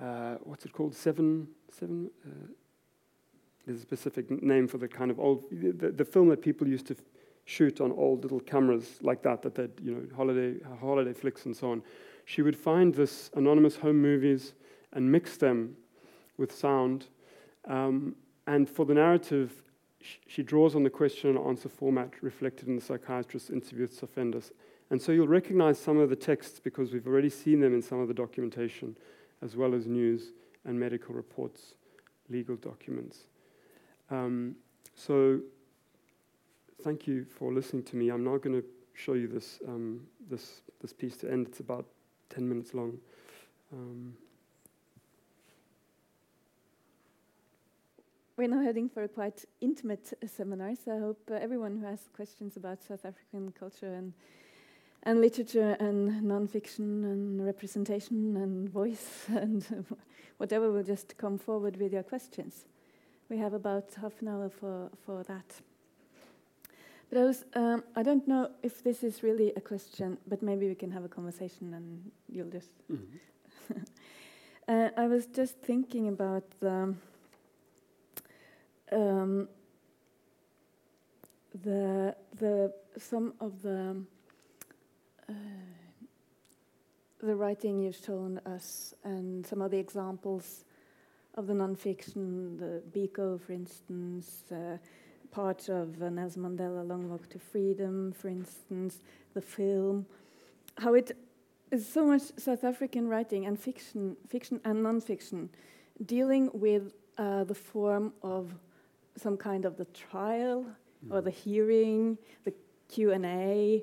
uh, what's it called? Seven, seven. Uh, there's a specific name for the kind of old, the, the film that people used to f- shoot on old little cameras like that, that they'd, you know, holiday, holiday flicks and so on. She would find this anonymous home movies and mix them with sound. Um, and for the narrative, she draws on the question and answer format reflected in the psychiatrist's interview with offenders. And so you'll recognize some of the texts because we've already seen them in some of the documentation, as well as news and medical reports, legal documents. Um, so thank you for listening to me. I'm now going to show you this, um, this, this piece to end. It's about 10 minutes long. Um, We're now heading for a quite intimate uh, seminar, so I hope uh, everyone who has questions about South African culture and, and literature and nonfiction and representation and voice and whatever will just come forward with your questions. We have about half an hour for, for that. But I, was, um, I don't know if this is really a question, but maybe we can have a conversation and you'll just. Mm-hmm. uh, I was just thinking about the, um, the, the some of the uh, the writing you've shown us and some of the examples of the nonfiction, the Biko, for instance. Uh, part of uh, Nelson Mandela Long Walk to Freedom, for instance, the film, how it is so much South African writing and fiction, fiction and non-fiction, dealing with uh, the form of some kind of the trial mm. or the hearing, the Q and A,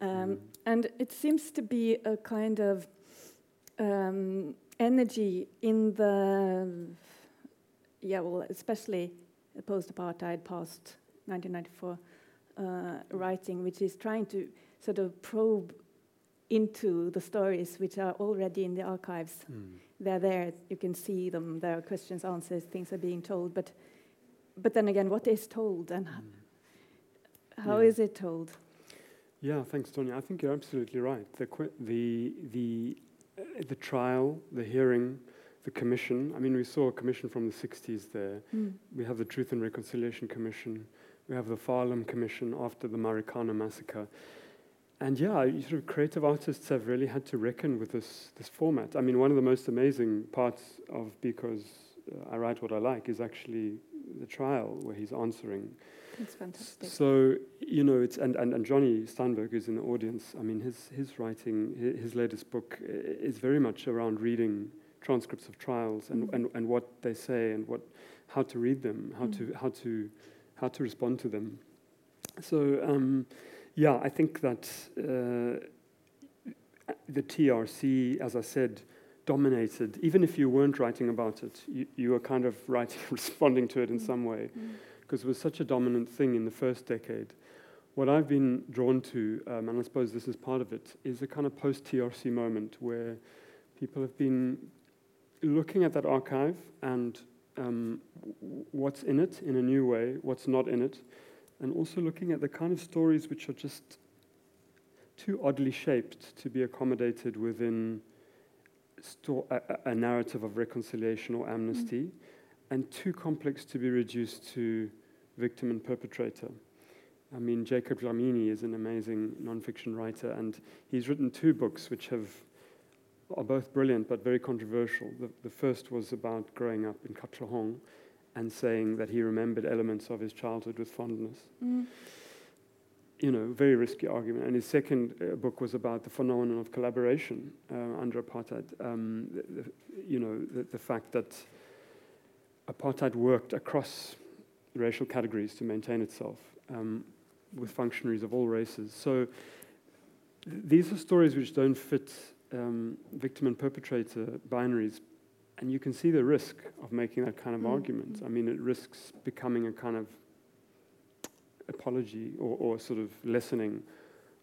um, mm. and it seems to be a kind of um, energy in the yeah, well, especially post-apartheid, post 1994 uh, writing, which is trying to sort of probe into the stories which are already in the archives. Mm. They're there, you can see them, there are questions, answers, things are being told, but, but then again, what is told and mm. how yeah. is it told? Yeah, thanks, Tonya. I think you're absolutely right. The, the, the, uh, the trial, the hearing, the commission. I mean, we saw a commission from the 60s there. Mm. We have the Truth and Reconciliation Commission. We have the Farlam Commission after the Marikana massacre. And yeah, sort of creative artists have really had to reckon with this, this format. I mean, one of the most amazing parts of Biko's uh, I Write What I Like is actually the trial where he's answering. It's fantastic. So, you know, it's, and, and, and Jonny Steinberg is in the audience. I mean, his, his writing, his, his latest book is very much around reading transcripts of trials and, mm. and, and what they say and what, how to read them, how, mm. to, how, to, how to respond to them. So, um, yeah, I think that uh, the TRC, as I said, dominated. Even if you weren't writing about it, you, you were kind of writing, responding to it in mm. some way, because mm. it was such a dominant thing in the first decade. What I've been drawn to, um, and I suppose this is part of it, is a kind of post TRC moment where people have been looking at that archive and um, what's in it in a new way, what's not in it, and also looking at the kind of stories which are just too oddly shaped to be accommodated within a, a, narrative of reconciliation or amnesty, mm. and too complex to be reduced to victim and perpetrator. I mean, Jacob Dlamini is an amazing nonfiction writer, and he's written two books which have are both brilliant but very controversial. The, the first was about growing up in Katlehong and saying that he remembered elements of his childhood with fondness. Mm. You know, very risky argument. And his second uh, book was about the phenomenon of collaboration uh, under apartheid. Um, the, the, you know, the, the fact that apartheid worked across racial categories to maintain itself. Um, with functionaries of all races. So th- these are stories which don't fit um, victim and perpetrator binaries, and you can see the risk of making that kind of mm. argument. I mean, it risks becoming a kind of apology or, or sort of lessening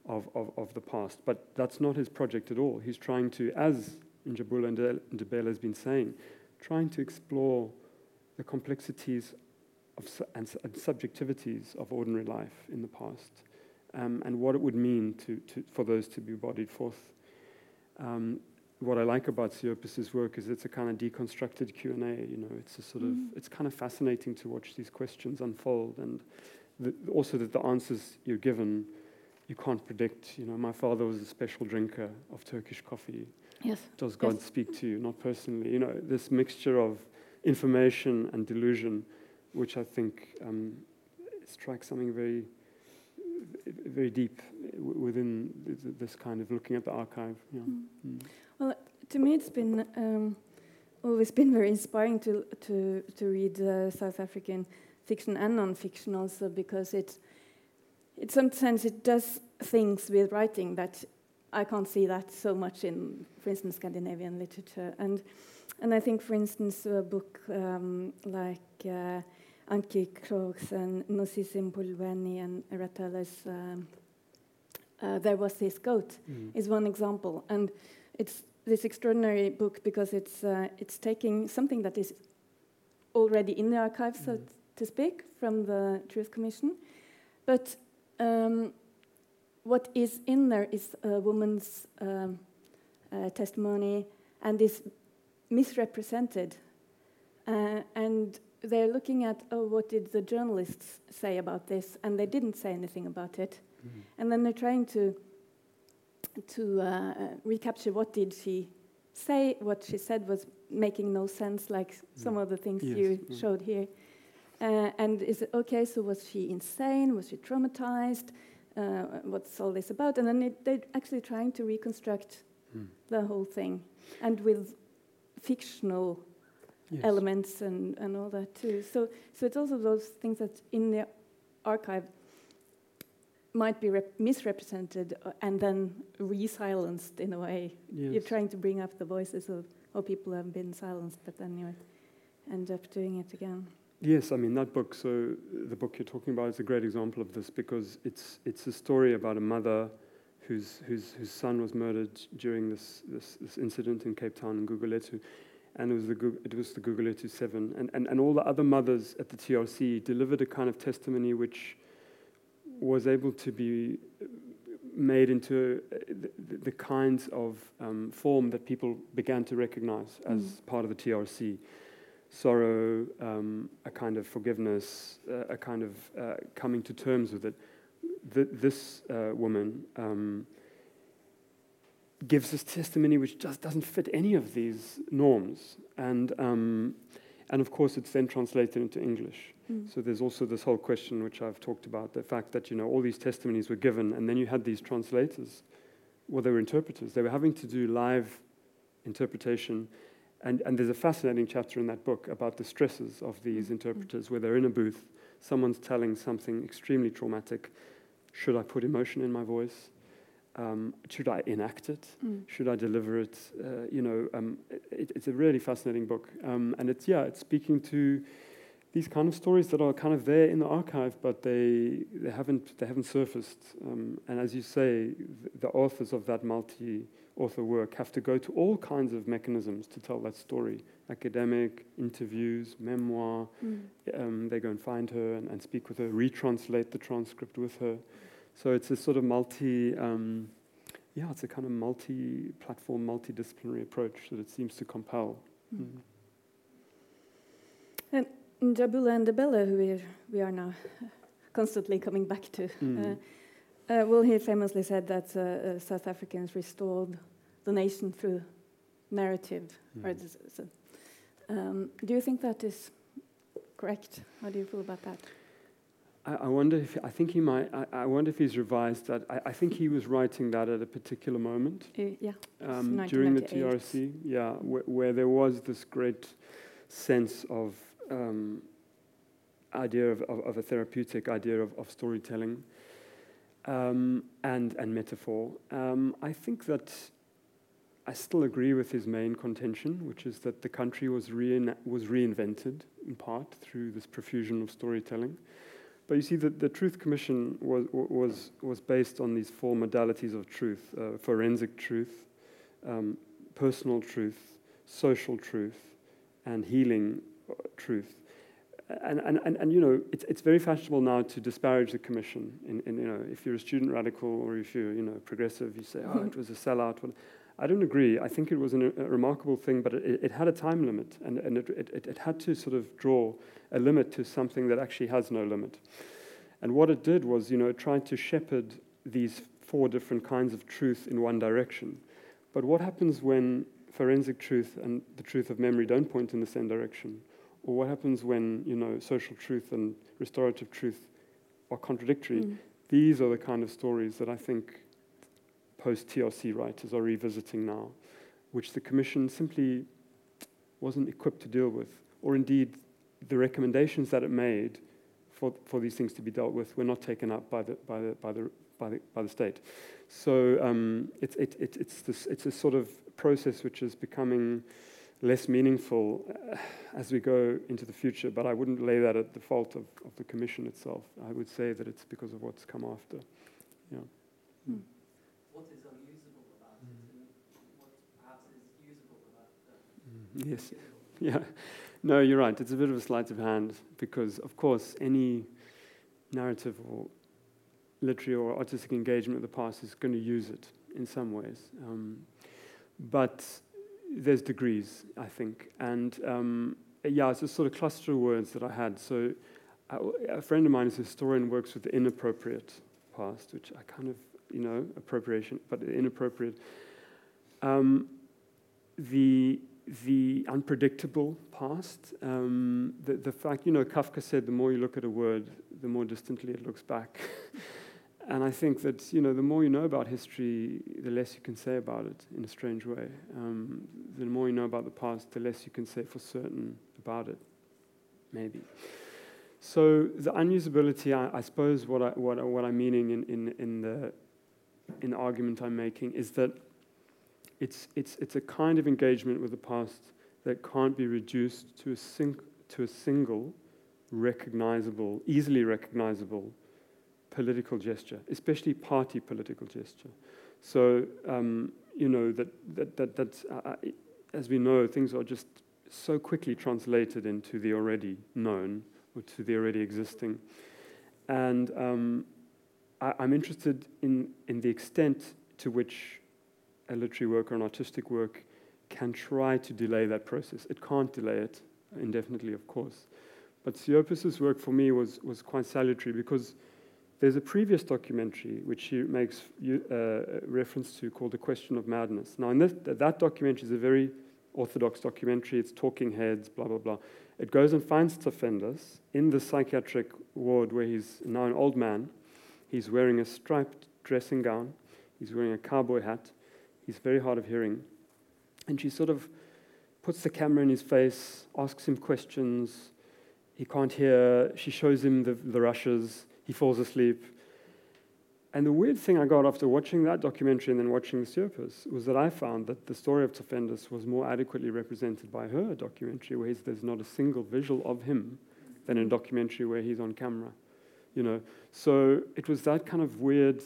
of, of, of, the past. But that's not his project at all. He's trying to, as Njabulo Ndebele has been saying, trying to explore the complexities of and, and, subjectivities of ordinary life in the past, um, and what it would mean to, to, for those to be bodied forth. Um, what I like about Siopis' work is it's a kind of deconstructed Q and A. You know, it's a sort mm. of it's kind of fascinating to watch these questions unfold, and the, also that the answers you're given you can't predict. You know, my father was a special drinker of Turkish coffee. Yes. Does God yes. speak to you? Not personally. You know, this mixture of information and delusion which I think um, strikes something very, very deep within this kind of looking at the archive. Yeah. Mm. Mm. Well, to me, it's been um, always been very inspiring to to to read uh, South African fiction and non-fiction also because it, it sometimes it does things with writing that I can't see that so much in, for instance, Scandinavian literature and. And I think, for instance, a book um, like uh, Antjie Krog's and Nosisi Mpolweni and Ratele's um, uh, There Was This Goat mm. is one example. And it's this extraordinary book because it's, uh, it's taking something that is already in the archive, so mm. To speak, from the Truth Commission. But um, what is in there is a woman's um, uh, testimony and is misrepresented. Uh, and they're looking at, oh, what did the journalists say about this? And they didn't say anything about it. Mm-hmm. And then they're trying to, to uh, recapture what did she say. What she said was making no sense, like mm. some of the things yes. you mm. showed here. Uh, and is it okay? So was she insane? Was she traumatized? Uh, what's all this about? And then it, they're actually trying to reconstruct mm. the whole thing, and with fictional yes. elements and, and all that too. So, so it's also those things that in the archive might be misrepresented uh, and then re-silenced in a way. Yes. You're trying to bring up the voices of, of people have been silenced, but then you end up doing it again. Yes, I mean that book. So the book you're talking about is a great example of this because it's it's a story about a mother whose whose whose son was murdered during this this, this incident in Cape Town in Gugulethu, and it was the, it was the Gugulethu 7. And, and, and all the other mothers at the TRC delivered a kind of testimony which was able to be made into uh, the, the kinds of um, form that people began to recognize as mm. part of the TRC. Sorrow, um, a kind of forgiveness, uh, a kind of uh, coming to terms with it. Th- this uh, woman um, gives us testimony which just doesn't fit any of these norms. And, um, and of course, it's then translated into English. Mm. So there's also this whole question which I've talked about the fact that you know all these testimonies were given, and then you had these translators. Well, they were interpreters. They were having to do live interpretation. And, and there's a fascinating chapter in that book about the stresses of these mm. interpreters, where they're in a booth, someone's telling something extremely traumatic. Should I put emotion in my voice? Um, should I enact it? Mm. Should I deliver it? Uh, you know, um, it, it's a really fascinating book, um, and it's yeah, it's speaking to these kind of stories that are kind of there in the archive, but they they haven't they haven't surfaced. Um, and as you say, the, the authors of that multi author work have to go to all kinds of mechanisms to tell that story academic, interviews, memoir. Mm. Um, they go and find her and, and, speak with her, retranslate the transcript with her. So it's a sort of multi, um, yeah, it's a kind of multi platform, multidisciplinary approach that it seems to compel. Mm. Mm. And Njabulo Ndebele, who we are, we are now constantly coming back to, mm. uh, uh, well, he famously said that uh, uh South Africans restored the nation through narrative. Mm. Um, do you think that is correct? How do you feel about that? I, I wonder if I think he might. I, I wonder if he's revised that. I, I, think he was writing that at a particular moment. Uh, yeah. Um, during the TRC, yeah, wh where there was this great sense of um, idea of, of, of, a therapeutic idea of, of storytelling um, and and metaphor. Um, I think that I still agree with his main contention, which is that the country was, rein- was reinvented in part through this profusion of storytelling. But you see, the, the Truth Commission was, was, was based on these four modalities of truth uh, forensic truth, um, personal truth, social truth, and healing uh, truth. And, and, and, and, you know, it's, it's very fashionable now to disparage the commission. In, you know, if you're a student radical or if you're you know, progressive, you say, oh, it was a sellout. I don't agree. I think it was an, a remarkable thing, but it, it, had a time limit, and, and it, it, it, had to sort of draw a limit to something that actually has no limit. And what it did was, you know, it tried to shepherd these four different kinds of truth in one direction. But what happens when forensic truth and the truth of memory don't point in the same direction? Or what happens when, you know, social truth and restorative truth are contradictory? Mm. These are the kind of stories that I think post TRC writers are revisiting now, which the Commission simply wasn't equipped to deal with, or indeed the recommendations that it made for, for these things to be dealt with were not taken up by the, by the, by the, by the, by the state. So um, it's, it, it, it's, this, it's a sort of process which is becoming less meaningful uh, as we go into the future, but I wouldn't lay that at the fault of, of the Commission itself. I would say that it's because of what's come after. Yeah. Hmm. Yes. Yeah. No, you're right. It's a bit of a sleight of hand because, of course, any narrative or literary or artistic engagement of the past is going to use it in some ways. Um, but there's degrees, I think. And um, yeah, it's a sort of cluster of words that I had. So I, a friend of mine is a historian, who works with the inappropriate past, which I kind of, you know, appropriation, but inappropriate. Um, the the unpredictable past, um, the, the fact, you know, Kafka said the more you look at a word, the more distantly it looks back. and I think that, you know, the more you know about history, the less you can say about it in a strange way. Um, the more you know about the past, the less you can say for certain about it, maybe. So the unusability, I, I suppose what, I, what, what I'm meaning in, in, in, the, in the argument I'm making is that it's, it's, it's a kind of engagement with the past that can't be reduced to a, sing, to a single recognizable, easily recognizable political gesture, especially party political gesture. So, um, you know, that, that, that, that uh, uh, as we know, things are just so quickly translated into the already known or to the already existing. And um, I, I'm interested in, in the extent to which a literary work or an artistic work can try to delay that process. It can't delay it indefinitely, of course. But Siopis' work for me was, was quite salutary because there's a previous documentary which he makes uh, reference to called The Question of Madness. Now, in this, that documentary is a very orthodox documentary. It's talking heads, blah, blah, blah. It goes and finds Tsafendas in the psychiatric ward where he's now an old man. He's wearing a striped dressing gown. He's wearing a cowboy hat. He's very hard of hearing. And she sort of puts the camera in his face, asks him questions. He can't hear. She shows him the, the rushes. He falls asleep. And the weird thing I got after watching that documentary and then watching the Siopis was that I found that the story of Tsafendas was more adequately represented by her documentary, where there's not a single visual of him, than in a documentary where he's on camera. You know, so it was that kind of weird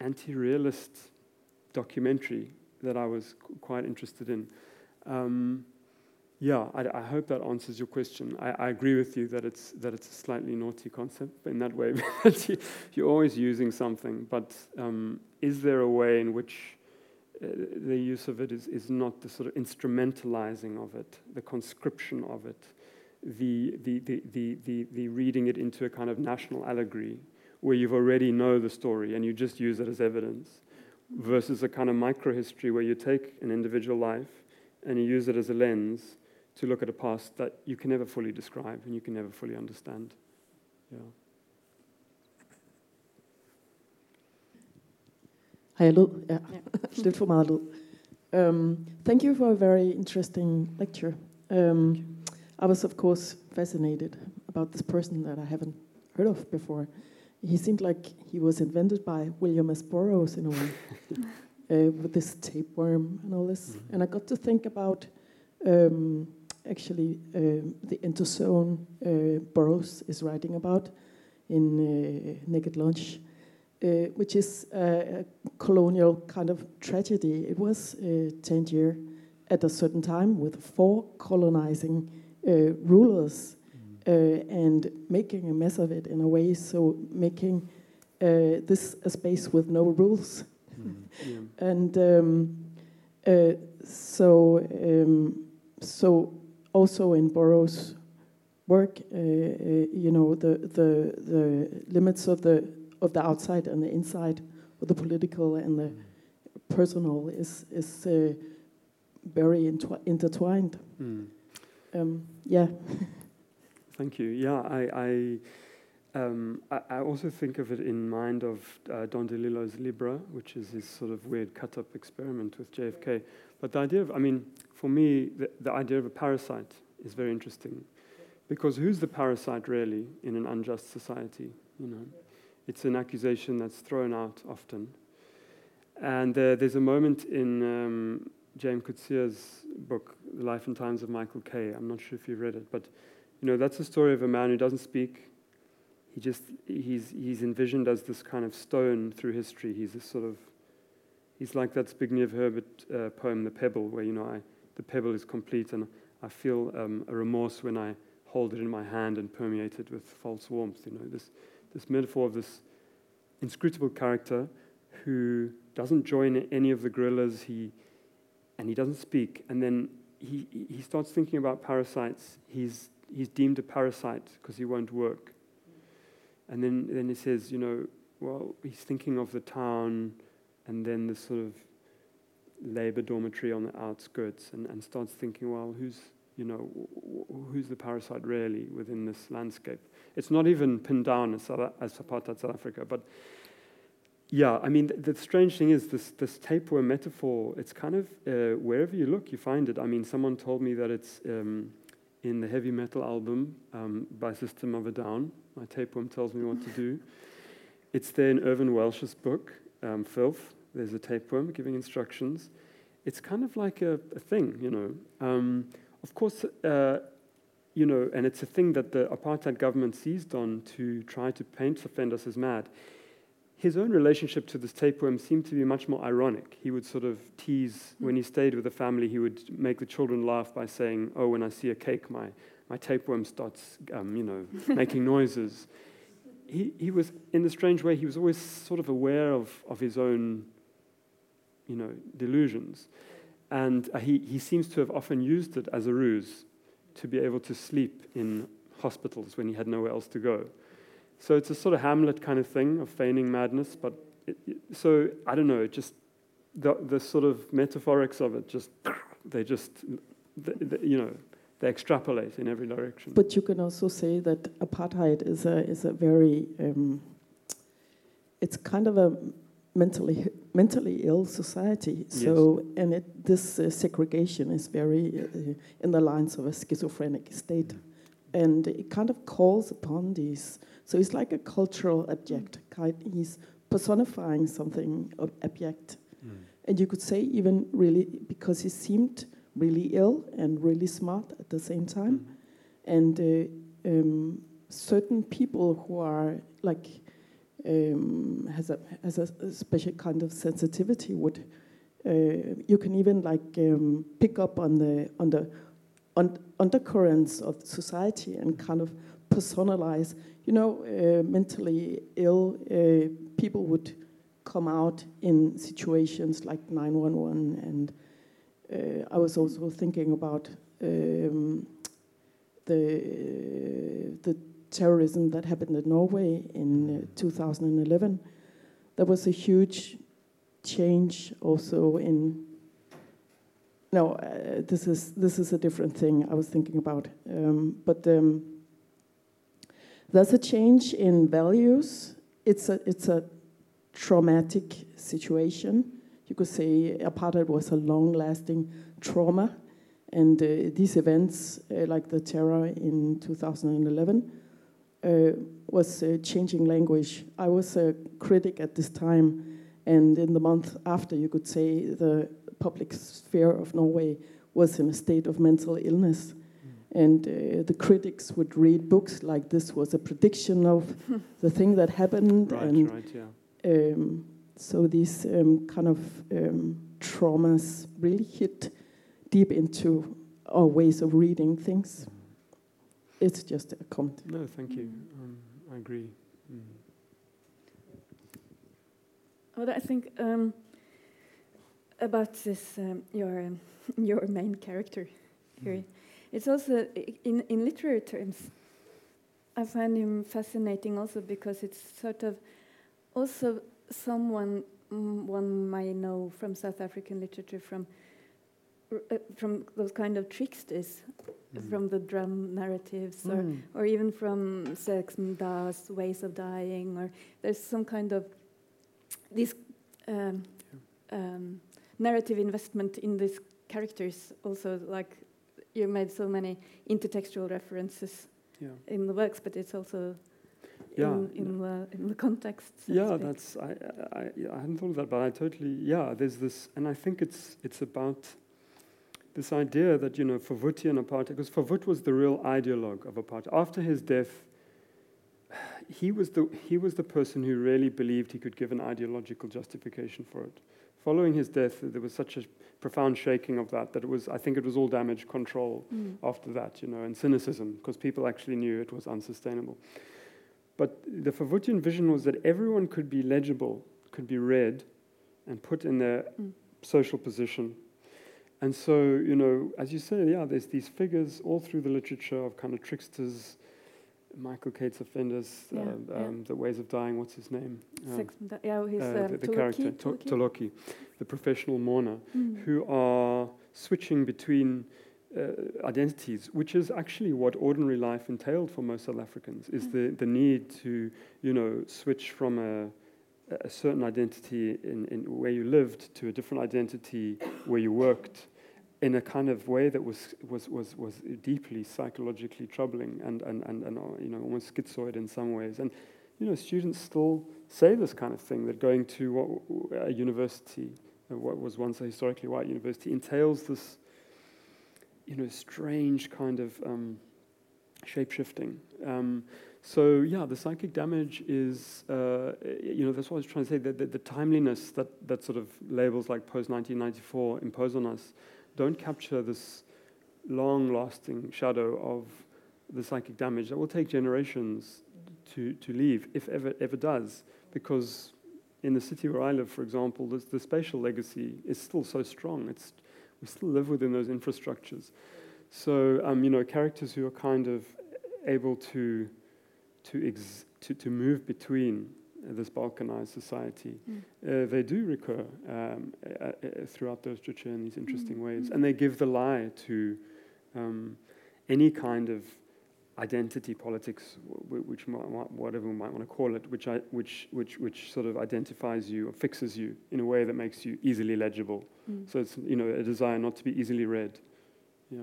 anti-realist documentary that I was quite interested in. Um, yeah, I, I, hope that answers your question. I, I, agree with you that it's that it's a slightly naughty concept in that way. you're always using something, but um, is there a way in which uh, the use of it is, is not the sort of instrumentalizing of it, the conscription of it, the, the, the, the, the, the reading it into a kind of national allegory where you've already know the story and you just use it as evidence, versus a kind of microhistory where you take an individual life and you use it as a lens to look at a past that you can never fully describe and you can never fully understand. Yeah. Har jeg lyd? Ja. ja. Lidt for meget lyd. Um, thank you for a very interesting lecture. Um, I was, of course, fascinated about this person that I haven't heard of before. He seemed like he was invented by William S. Burroughs in a way, uh, with this tapeworm and all this. Mm-hmm. And I got to think about um, actually uh, the interzone uh, Burroughs is writing about in uh, Naked Lunch, uh, which is a colonial kind of tragedy. It was uh, Tangier at a certain time with four colonizing uh, rulers mm. And making a mess of it in a way, so making this a space with no rules. Mm. Yeah. and um, so, um, so also in Burroughs' work, uh, uh, you know, the, the, the limits of the, of the outside and the inside, of the political and the personal is, is uh, very intertwined. Mm. Um, yeah. Thank you. Yeah, I, I um, I, I, also think of it in mind of uh, Don DeLillo's Libra, which is his sort of weird cut-up experiment with JFK. But the idea of, I mean, for me, the, the idea of a parasite is very interesting. Because who's the parasite really in an unjust society? You know, it's an accusation that's thrown out often. And uh, there's a moment in um, J.M. Coetzee's book, The Life and Times of Michael K. I'm not sure if you've read it, but you know that's the story of a man who doesn't speak. He just he's he's envisioned as this kind of stone through history. He's a sort of he's like that Zbigniew Herbert uh, poem, The Pebble, where you know I, the pebble is complete and I feel um, a remorse when I hold it in my hand and permeate it with false warmth. You know, this, this metaphor of this inscrutable character who doesn't join any of the guerrillas, he, and he doesn't speak. And then he, he starts thinking about parasites. He's, he's deemed a parasite because he won't work. And then, then he says, you know, well, he's thinking of the town and then the sort of labor dormitory on the outskirts and, and starts thinking, well, who's, you know, who's the parasite really within this landscape? It's not even pinned down as, as apartheid South Africa, but yeah, I mean, the, the, strange thing is this, this tapeworm metaphor, it's kind of, uh, wherever you look, you find it. I mean, someone told me that it's um, in the heavy metal album um, by System of a Down. My tapeworm tells me what to do. It's there in Irvine Welsh's book, um, Filth. There's a tapeworm giving instructions. It's kind of like a, a thing, you know. Um, of course, uh, you know, and it's a thing that the apartheid government seized on to try to paint offenders as mad. His own relationship to this tapeworm seemed to be much more ironic. He would sort of tease when he stayed with the family. He would make the children laugh by saying, "Oh, when I see a cake, my my tapeworm starts, um, you know, making noises." He he was in a strange way. He was always sort of aware of of his own you know, delusions. And uh, he, he seems to have often used it as a ruse to be able to sleep in hospitals when he had nowhere else to go. So it's a sort of Hamlet kind of thing of feigning madness. But it, so I don't know, just the, the sort of metaphorics of it, just they just, they, they, you know, they extrapolate in every direction. But you can also say that apartheid is a is a very um, it's kind of a mentally mentally ill society. So, yes. and it, this uh, segregation is very uh, in the lines of a schizophrenic state, and it kind of calls upon these. So it's like a cultural object. He's personifying something abject, mm. and you could say even really because he seemed really ill and really smart at the same time, mm. and uh, um, certain people who are like um, has, a, has a, special kind of sensitivity would uh, you can even like um, pick up on the on the on undercurrents of society and kind of personalize. You know, uh, mentally ill uh, people would come out in situations like 911, and uh, I was also thinking about um, the the terrorism that happened in Norway in uh, 2011. There was a huge change also in. No, uh, this is this is a different thing I was thinking about, um, but um, there's a change in values. It's a it's a traumatic situation. You could say apartheid was a long-lasting trauma, and uh, these events, uh, like the terror in 2011, uh, was uh, changing language. I was a critic at this time, and in the month after, you could say the public sphere of Norway was in a state of mental illness. And uh, the critics would read books like this was a prediction of the thing that happened. Right, and right, yeah. Um, so these um, kind of um, traumas really hit deep into our ways of reading things. Mm. It's just a comment. No, thank you. Um, I agree. Mm. Well, I think um, about this um, your your main character here. Mm. It's also in in literary terms. I find him fascinating also because it's sort of also someone mm, one might know from South African literature from uh, from those kind of tricksters, mm. from the drum narratives, mm. or, or even from Zakes Mda's ways of dying, or there's some kind of this um, um, narrative investment in these characters. Also, like you made so many intertextual references yeah. in the works, but it's also yeah. in, in the in the context. So yeah, that's I, I I hadn't thought of that, but I totally yeah. There's this, and I think it's it's about this idea that you know Verwoerdian apartheid, because Verwoerd was the real ideologue of apartheid. After his death, he was the he was the person who really believed he could give an ideological justification for it. Following his death, there was such a profound shaking of that that it was I think it was all damage control mm. after that, you know, and cynicism because people actually knew it was unsustainable. But the Verwoerdian vision was that everyone could be legible, could be read, and put in their mm. social position. And so, you know, as you say, yeah, there's these figures all through the literature of kind of tricksters, Michael K's offenders, yeah, uh, um, the ways of dying. What's his name? Um, yeah, his, uh, the, the character Toloki, the professional mourner, mm. who are switching between uh, identities, which is actually what ordinary life entailed for most South Africans, is mm. the, the need to, you know, switch from a, a certain identity in, in where you lived to a different identity where you worked in a kind of way that was, was, was, was deeply psychologically troubling and, and, and, and uh, you know, almost schizoid in some ways. And you know, students still say this kind of thing, that going to what, a university, uh, what was once a historically white university, entails this you know, strange kind of um, shape shifting. Um, so yeah, the psychic damage is, uh, you know, that's what I was trying to say. That the, the, timeliness that that sort of labels like post 1994 impose on us don't capture this long-lasting shadow of the psychic damage that will take generations to to leave, if ever ever does, because in the city where I live, for example, the spatial legacy is still so strong. It's we still live within those infrastructures. So, um, you know, characters who are kind of able to, to, ex- to, to move between this balkanized society, mm. uh, they do recur um, uh, uh, throughout those literature in these interesting mm. ways. And they give the lie to um, any kind of identity politics, which whatever we might want to call it, which, I, which, which, which sort of identifies you or fixes you in a way that makes you easily legible. Mm. So it's you know a desire not to be easily read. Yeah.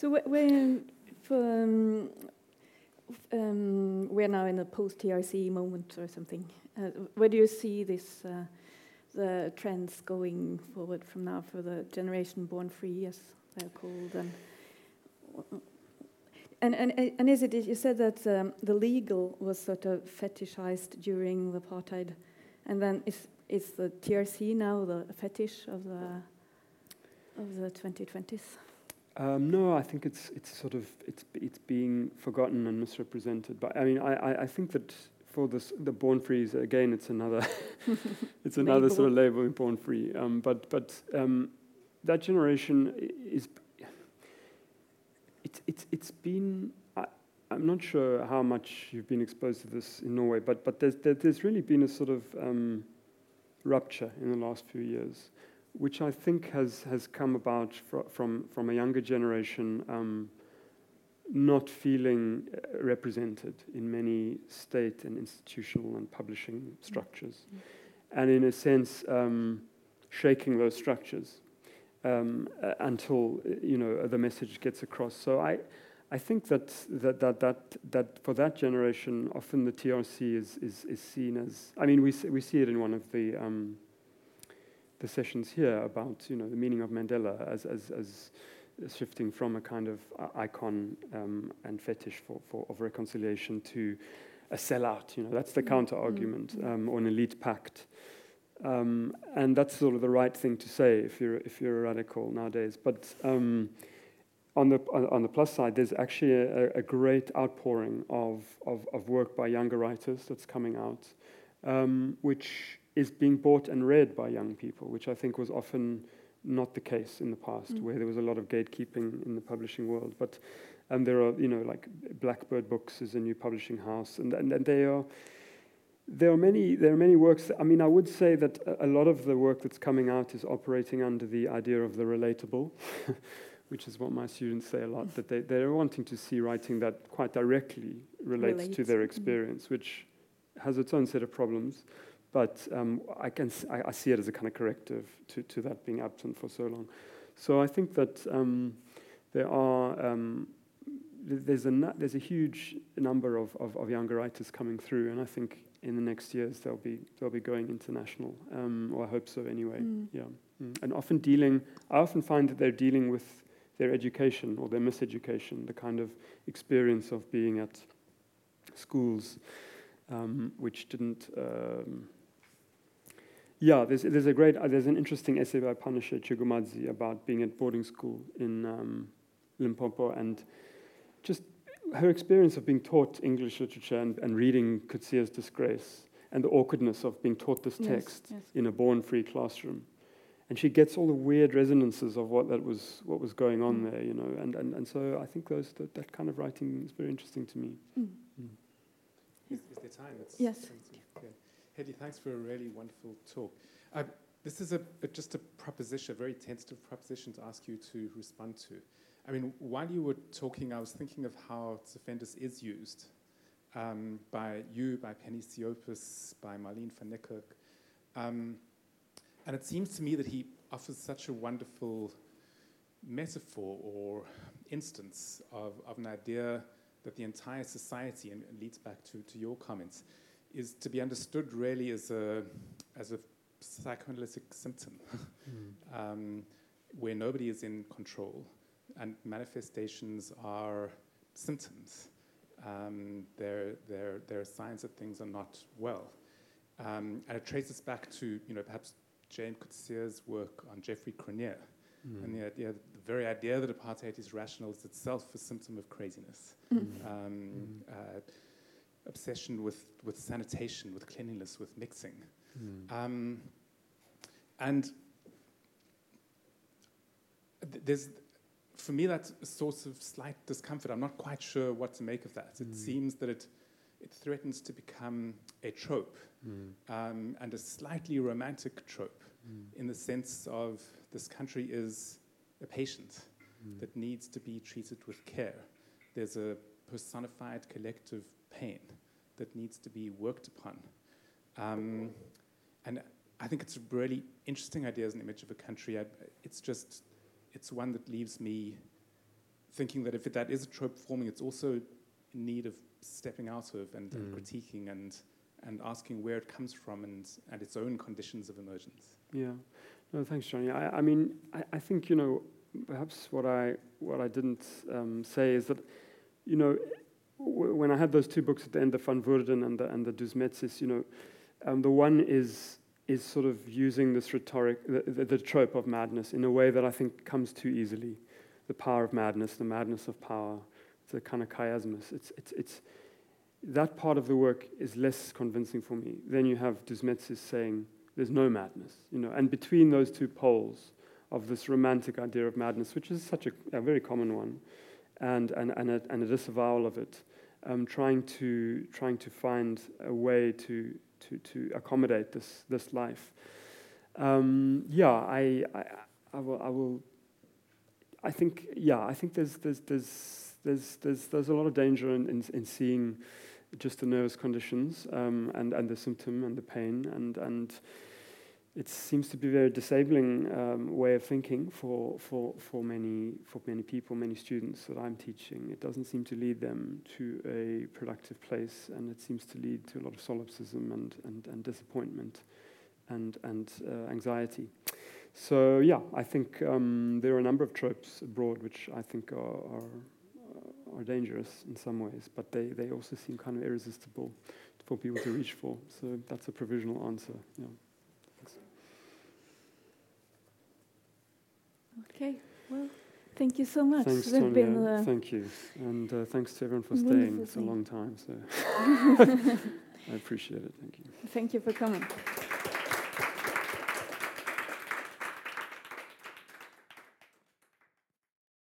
So when um, um, we're now in a post-TRC moment or something, uh, where do you see this? Uh, the trends going forward from now for the generation born free, as they're called. And And, and, and is it, you said that um, the legal was sort of fetishized during the apartheid, and then is, is the TRC now the fetish of the, of the 2020s? Um, no, I think it's it's sort of it's it's being forgotten and misrepresented. But I mean, I, I, I think that for this, the born frees again, it's another it's another sort of label in born free. Um, but but um, that generation is it's it's it's been. I, I'm not sure how much you've been exposed to this in Norway, but but there's there, there's really been a sort of um, rupture in the last few years which I think has, has come about fr from, from a younger generation um, not feeling uh, represented in many state and institutional and publishing structures. Mm -hmm. And in a sense, um, shaking those structures um, uh, until you know, the message gets across. So I, I think that, that, that, that, that for that generation, often the TRC is, is, is seen as, I mean, we, we see it in one of the um, the sessions here about you know the meaning of Mandela as as, as shifting from a kind of icon um, and fetish for, for of reconciliation to a sellout. You know that's the mm. counter argument mm. um, or an elite pact. Um, and that's sort of the right thing to say if you're if you're a radical nowadays. But um, on the on the plus side, there's actually a, a great outpouring of, of, of work by younger writers that's coming out, um, which is being bought and read by young people, which I think was often not the case in the past, mm. where there was a lot of gatekeeping in the publishing world. But and there are, you know, like Blackbird Books is a new publishing house, and and, and they are. There are many. There are many works. I mean, I would say that a, lot of the work that's coming out is operating under the idea of the relatable, which is what my students say a lot. That they they're wanting to see writing that quite directly relates relates. to their mm. experience, mm. which has its own set of problems. But um, I, can, I, I, see it as a kind of corrective to, to that being absent for so long. So I think that um, there are um, there's a there's a huge number of, of, of, younger writers coming through, and I think in the next years they'll be they'll be going international, um, or I hope so anyway. Mm. Yeah, mm. and often dealing. I often find that they're dealing with their education or their miseducation, the kind of experience of being at schools um, which didn't um, yeah, there's, there's a great, uh, there's an interesting essay by Panashe Chigumadzi about being at boarding school in um, Limpopo and just her experience of being taught English literature and, and reading Coetzee's Disgrace and the awkwardness of being taught this text yes, yes. in a born-free classroom. And she gets all the weird resonances of what that was, what was going on mm. there, you know. And, and, and so I think those, that, that kind of writing is very interesting to me. Mm. Mm. Is, is there time? It's yes. Hedley, thanks for a really wonderful talk. Uh, this is a, a, just a proposition, a very tentative proposition to ask you to respond to. I mean, while you were talking, I was thinking of how Tsafendas is used um, by you, by Penny Siopis, by Marlene van Niekerk. Um, and it seems to me that he offers such a wonderful metaphor or instance of, of an idea that the entire society, and, and leads back to, to your comments, is to be understood really as a, as a psychoanalytic symptom mm. um, where nobody is in control and manifestations are symptoms. Um, they're, they're, they're signs that things are not well. Um, and it traces back to, you know, perhaps James Coetzee's work on Geoffrey Cronje. Mm. And the, idea, the very idea that apartheid is rational is itself a symptom of craziness. Mm. Um, uh, obsession with, with sanitation, with cleanliness, with mixing. Mm. Um, and th there's, for me, that's a source of slight discomfort. I'm not quite sure what to make of that. It hmm. seems that it, it threatens to become a trope, mm. um, and a slightly romantic trope, mm. in the sense of this country is a patient mm. that needs to be treated with care. There's a personified collective pain that needs to be worked upon. Um, and I think it's a really interesting idea as an image of a country. I, it's just, it's one that leaves me thinking that if it, that is a trope forming, it's also in need of stepping out of and, mm. and critiquing and, and asking where it comes from and, and its own conditions of emergence. Yeah. No, thanks, Jonny. I, I mean, I, I think, you know, perhaps what I, what I didn't um, say is that you know, w- when I had those two books at the end, the Van Woerden and the, and the Dousemetzis, you know, um, the one is is sort of using this rhetoric, the, the, the, trope of madness, in a way that I think comes too easily. The power of madness, the madness of power. A kind of chiasmus. It's, it's, it's, that part of the work is less convincing for me. Then you have Dousemetzis saying, there's no madness, you know, and between those two poles of this romantic idea of madness, which is such a, a very common one, and, and, and, a, and a disavowal of it, um, trying, to, trying to find a way to, to, to accommodate this, this life. Um, yeah, I, I, I, will, I will, I think, yeah, I think there's, there's, there's, there's, there's, there's a lot of danger in, in, in seeing just the nervous conditions um, and, and the symptom and the pain and, and it seems to be a very disabling um, way of thinking for, for, for, many, for many people, many students that I'm teaching. It doesn't seem to lead them to a productive place, and it seems to lead to a lot of solipsism and, and, and disappointment and, and uh, anxiety. So, yeah, I think um, there are a number of tropes abroad which I think are, are, are dangerous in some ways, but they, they also seem kind of irresistible for people to reach for. So, that's a provisional answer. Yeah. Okay, well, thank you so much. Thanks, Tonya. Been, uh, thank you. And uh, thanks to everyone for staying. It's a long time, so I appreciate it. Thank you. Thank you for coming.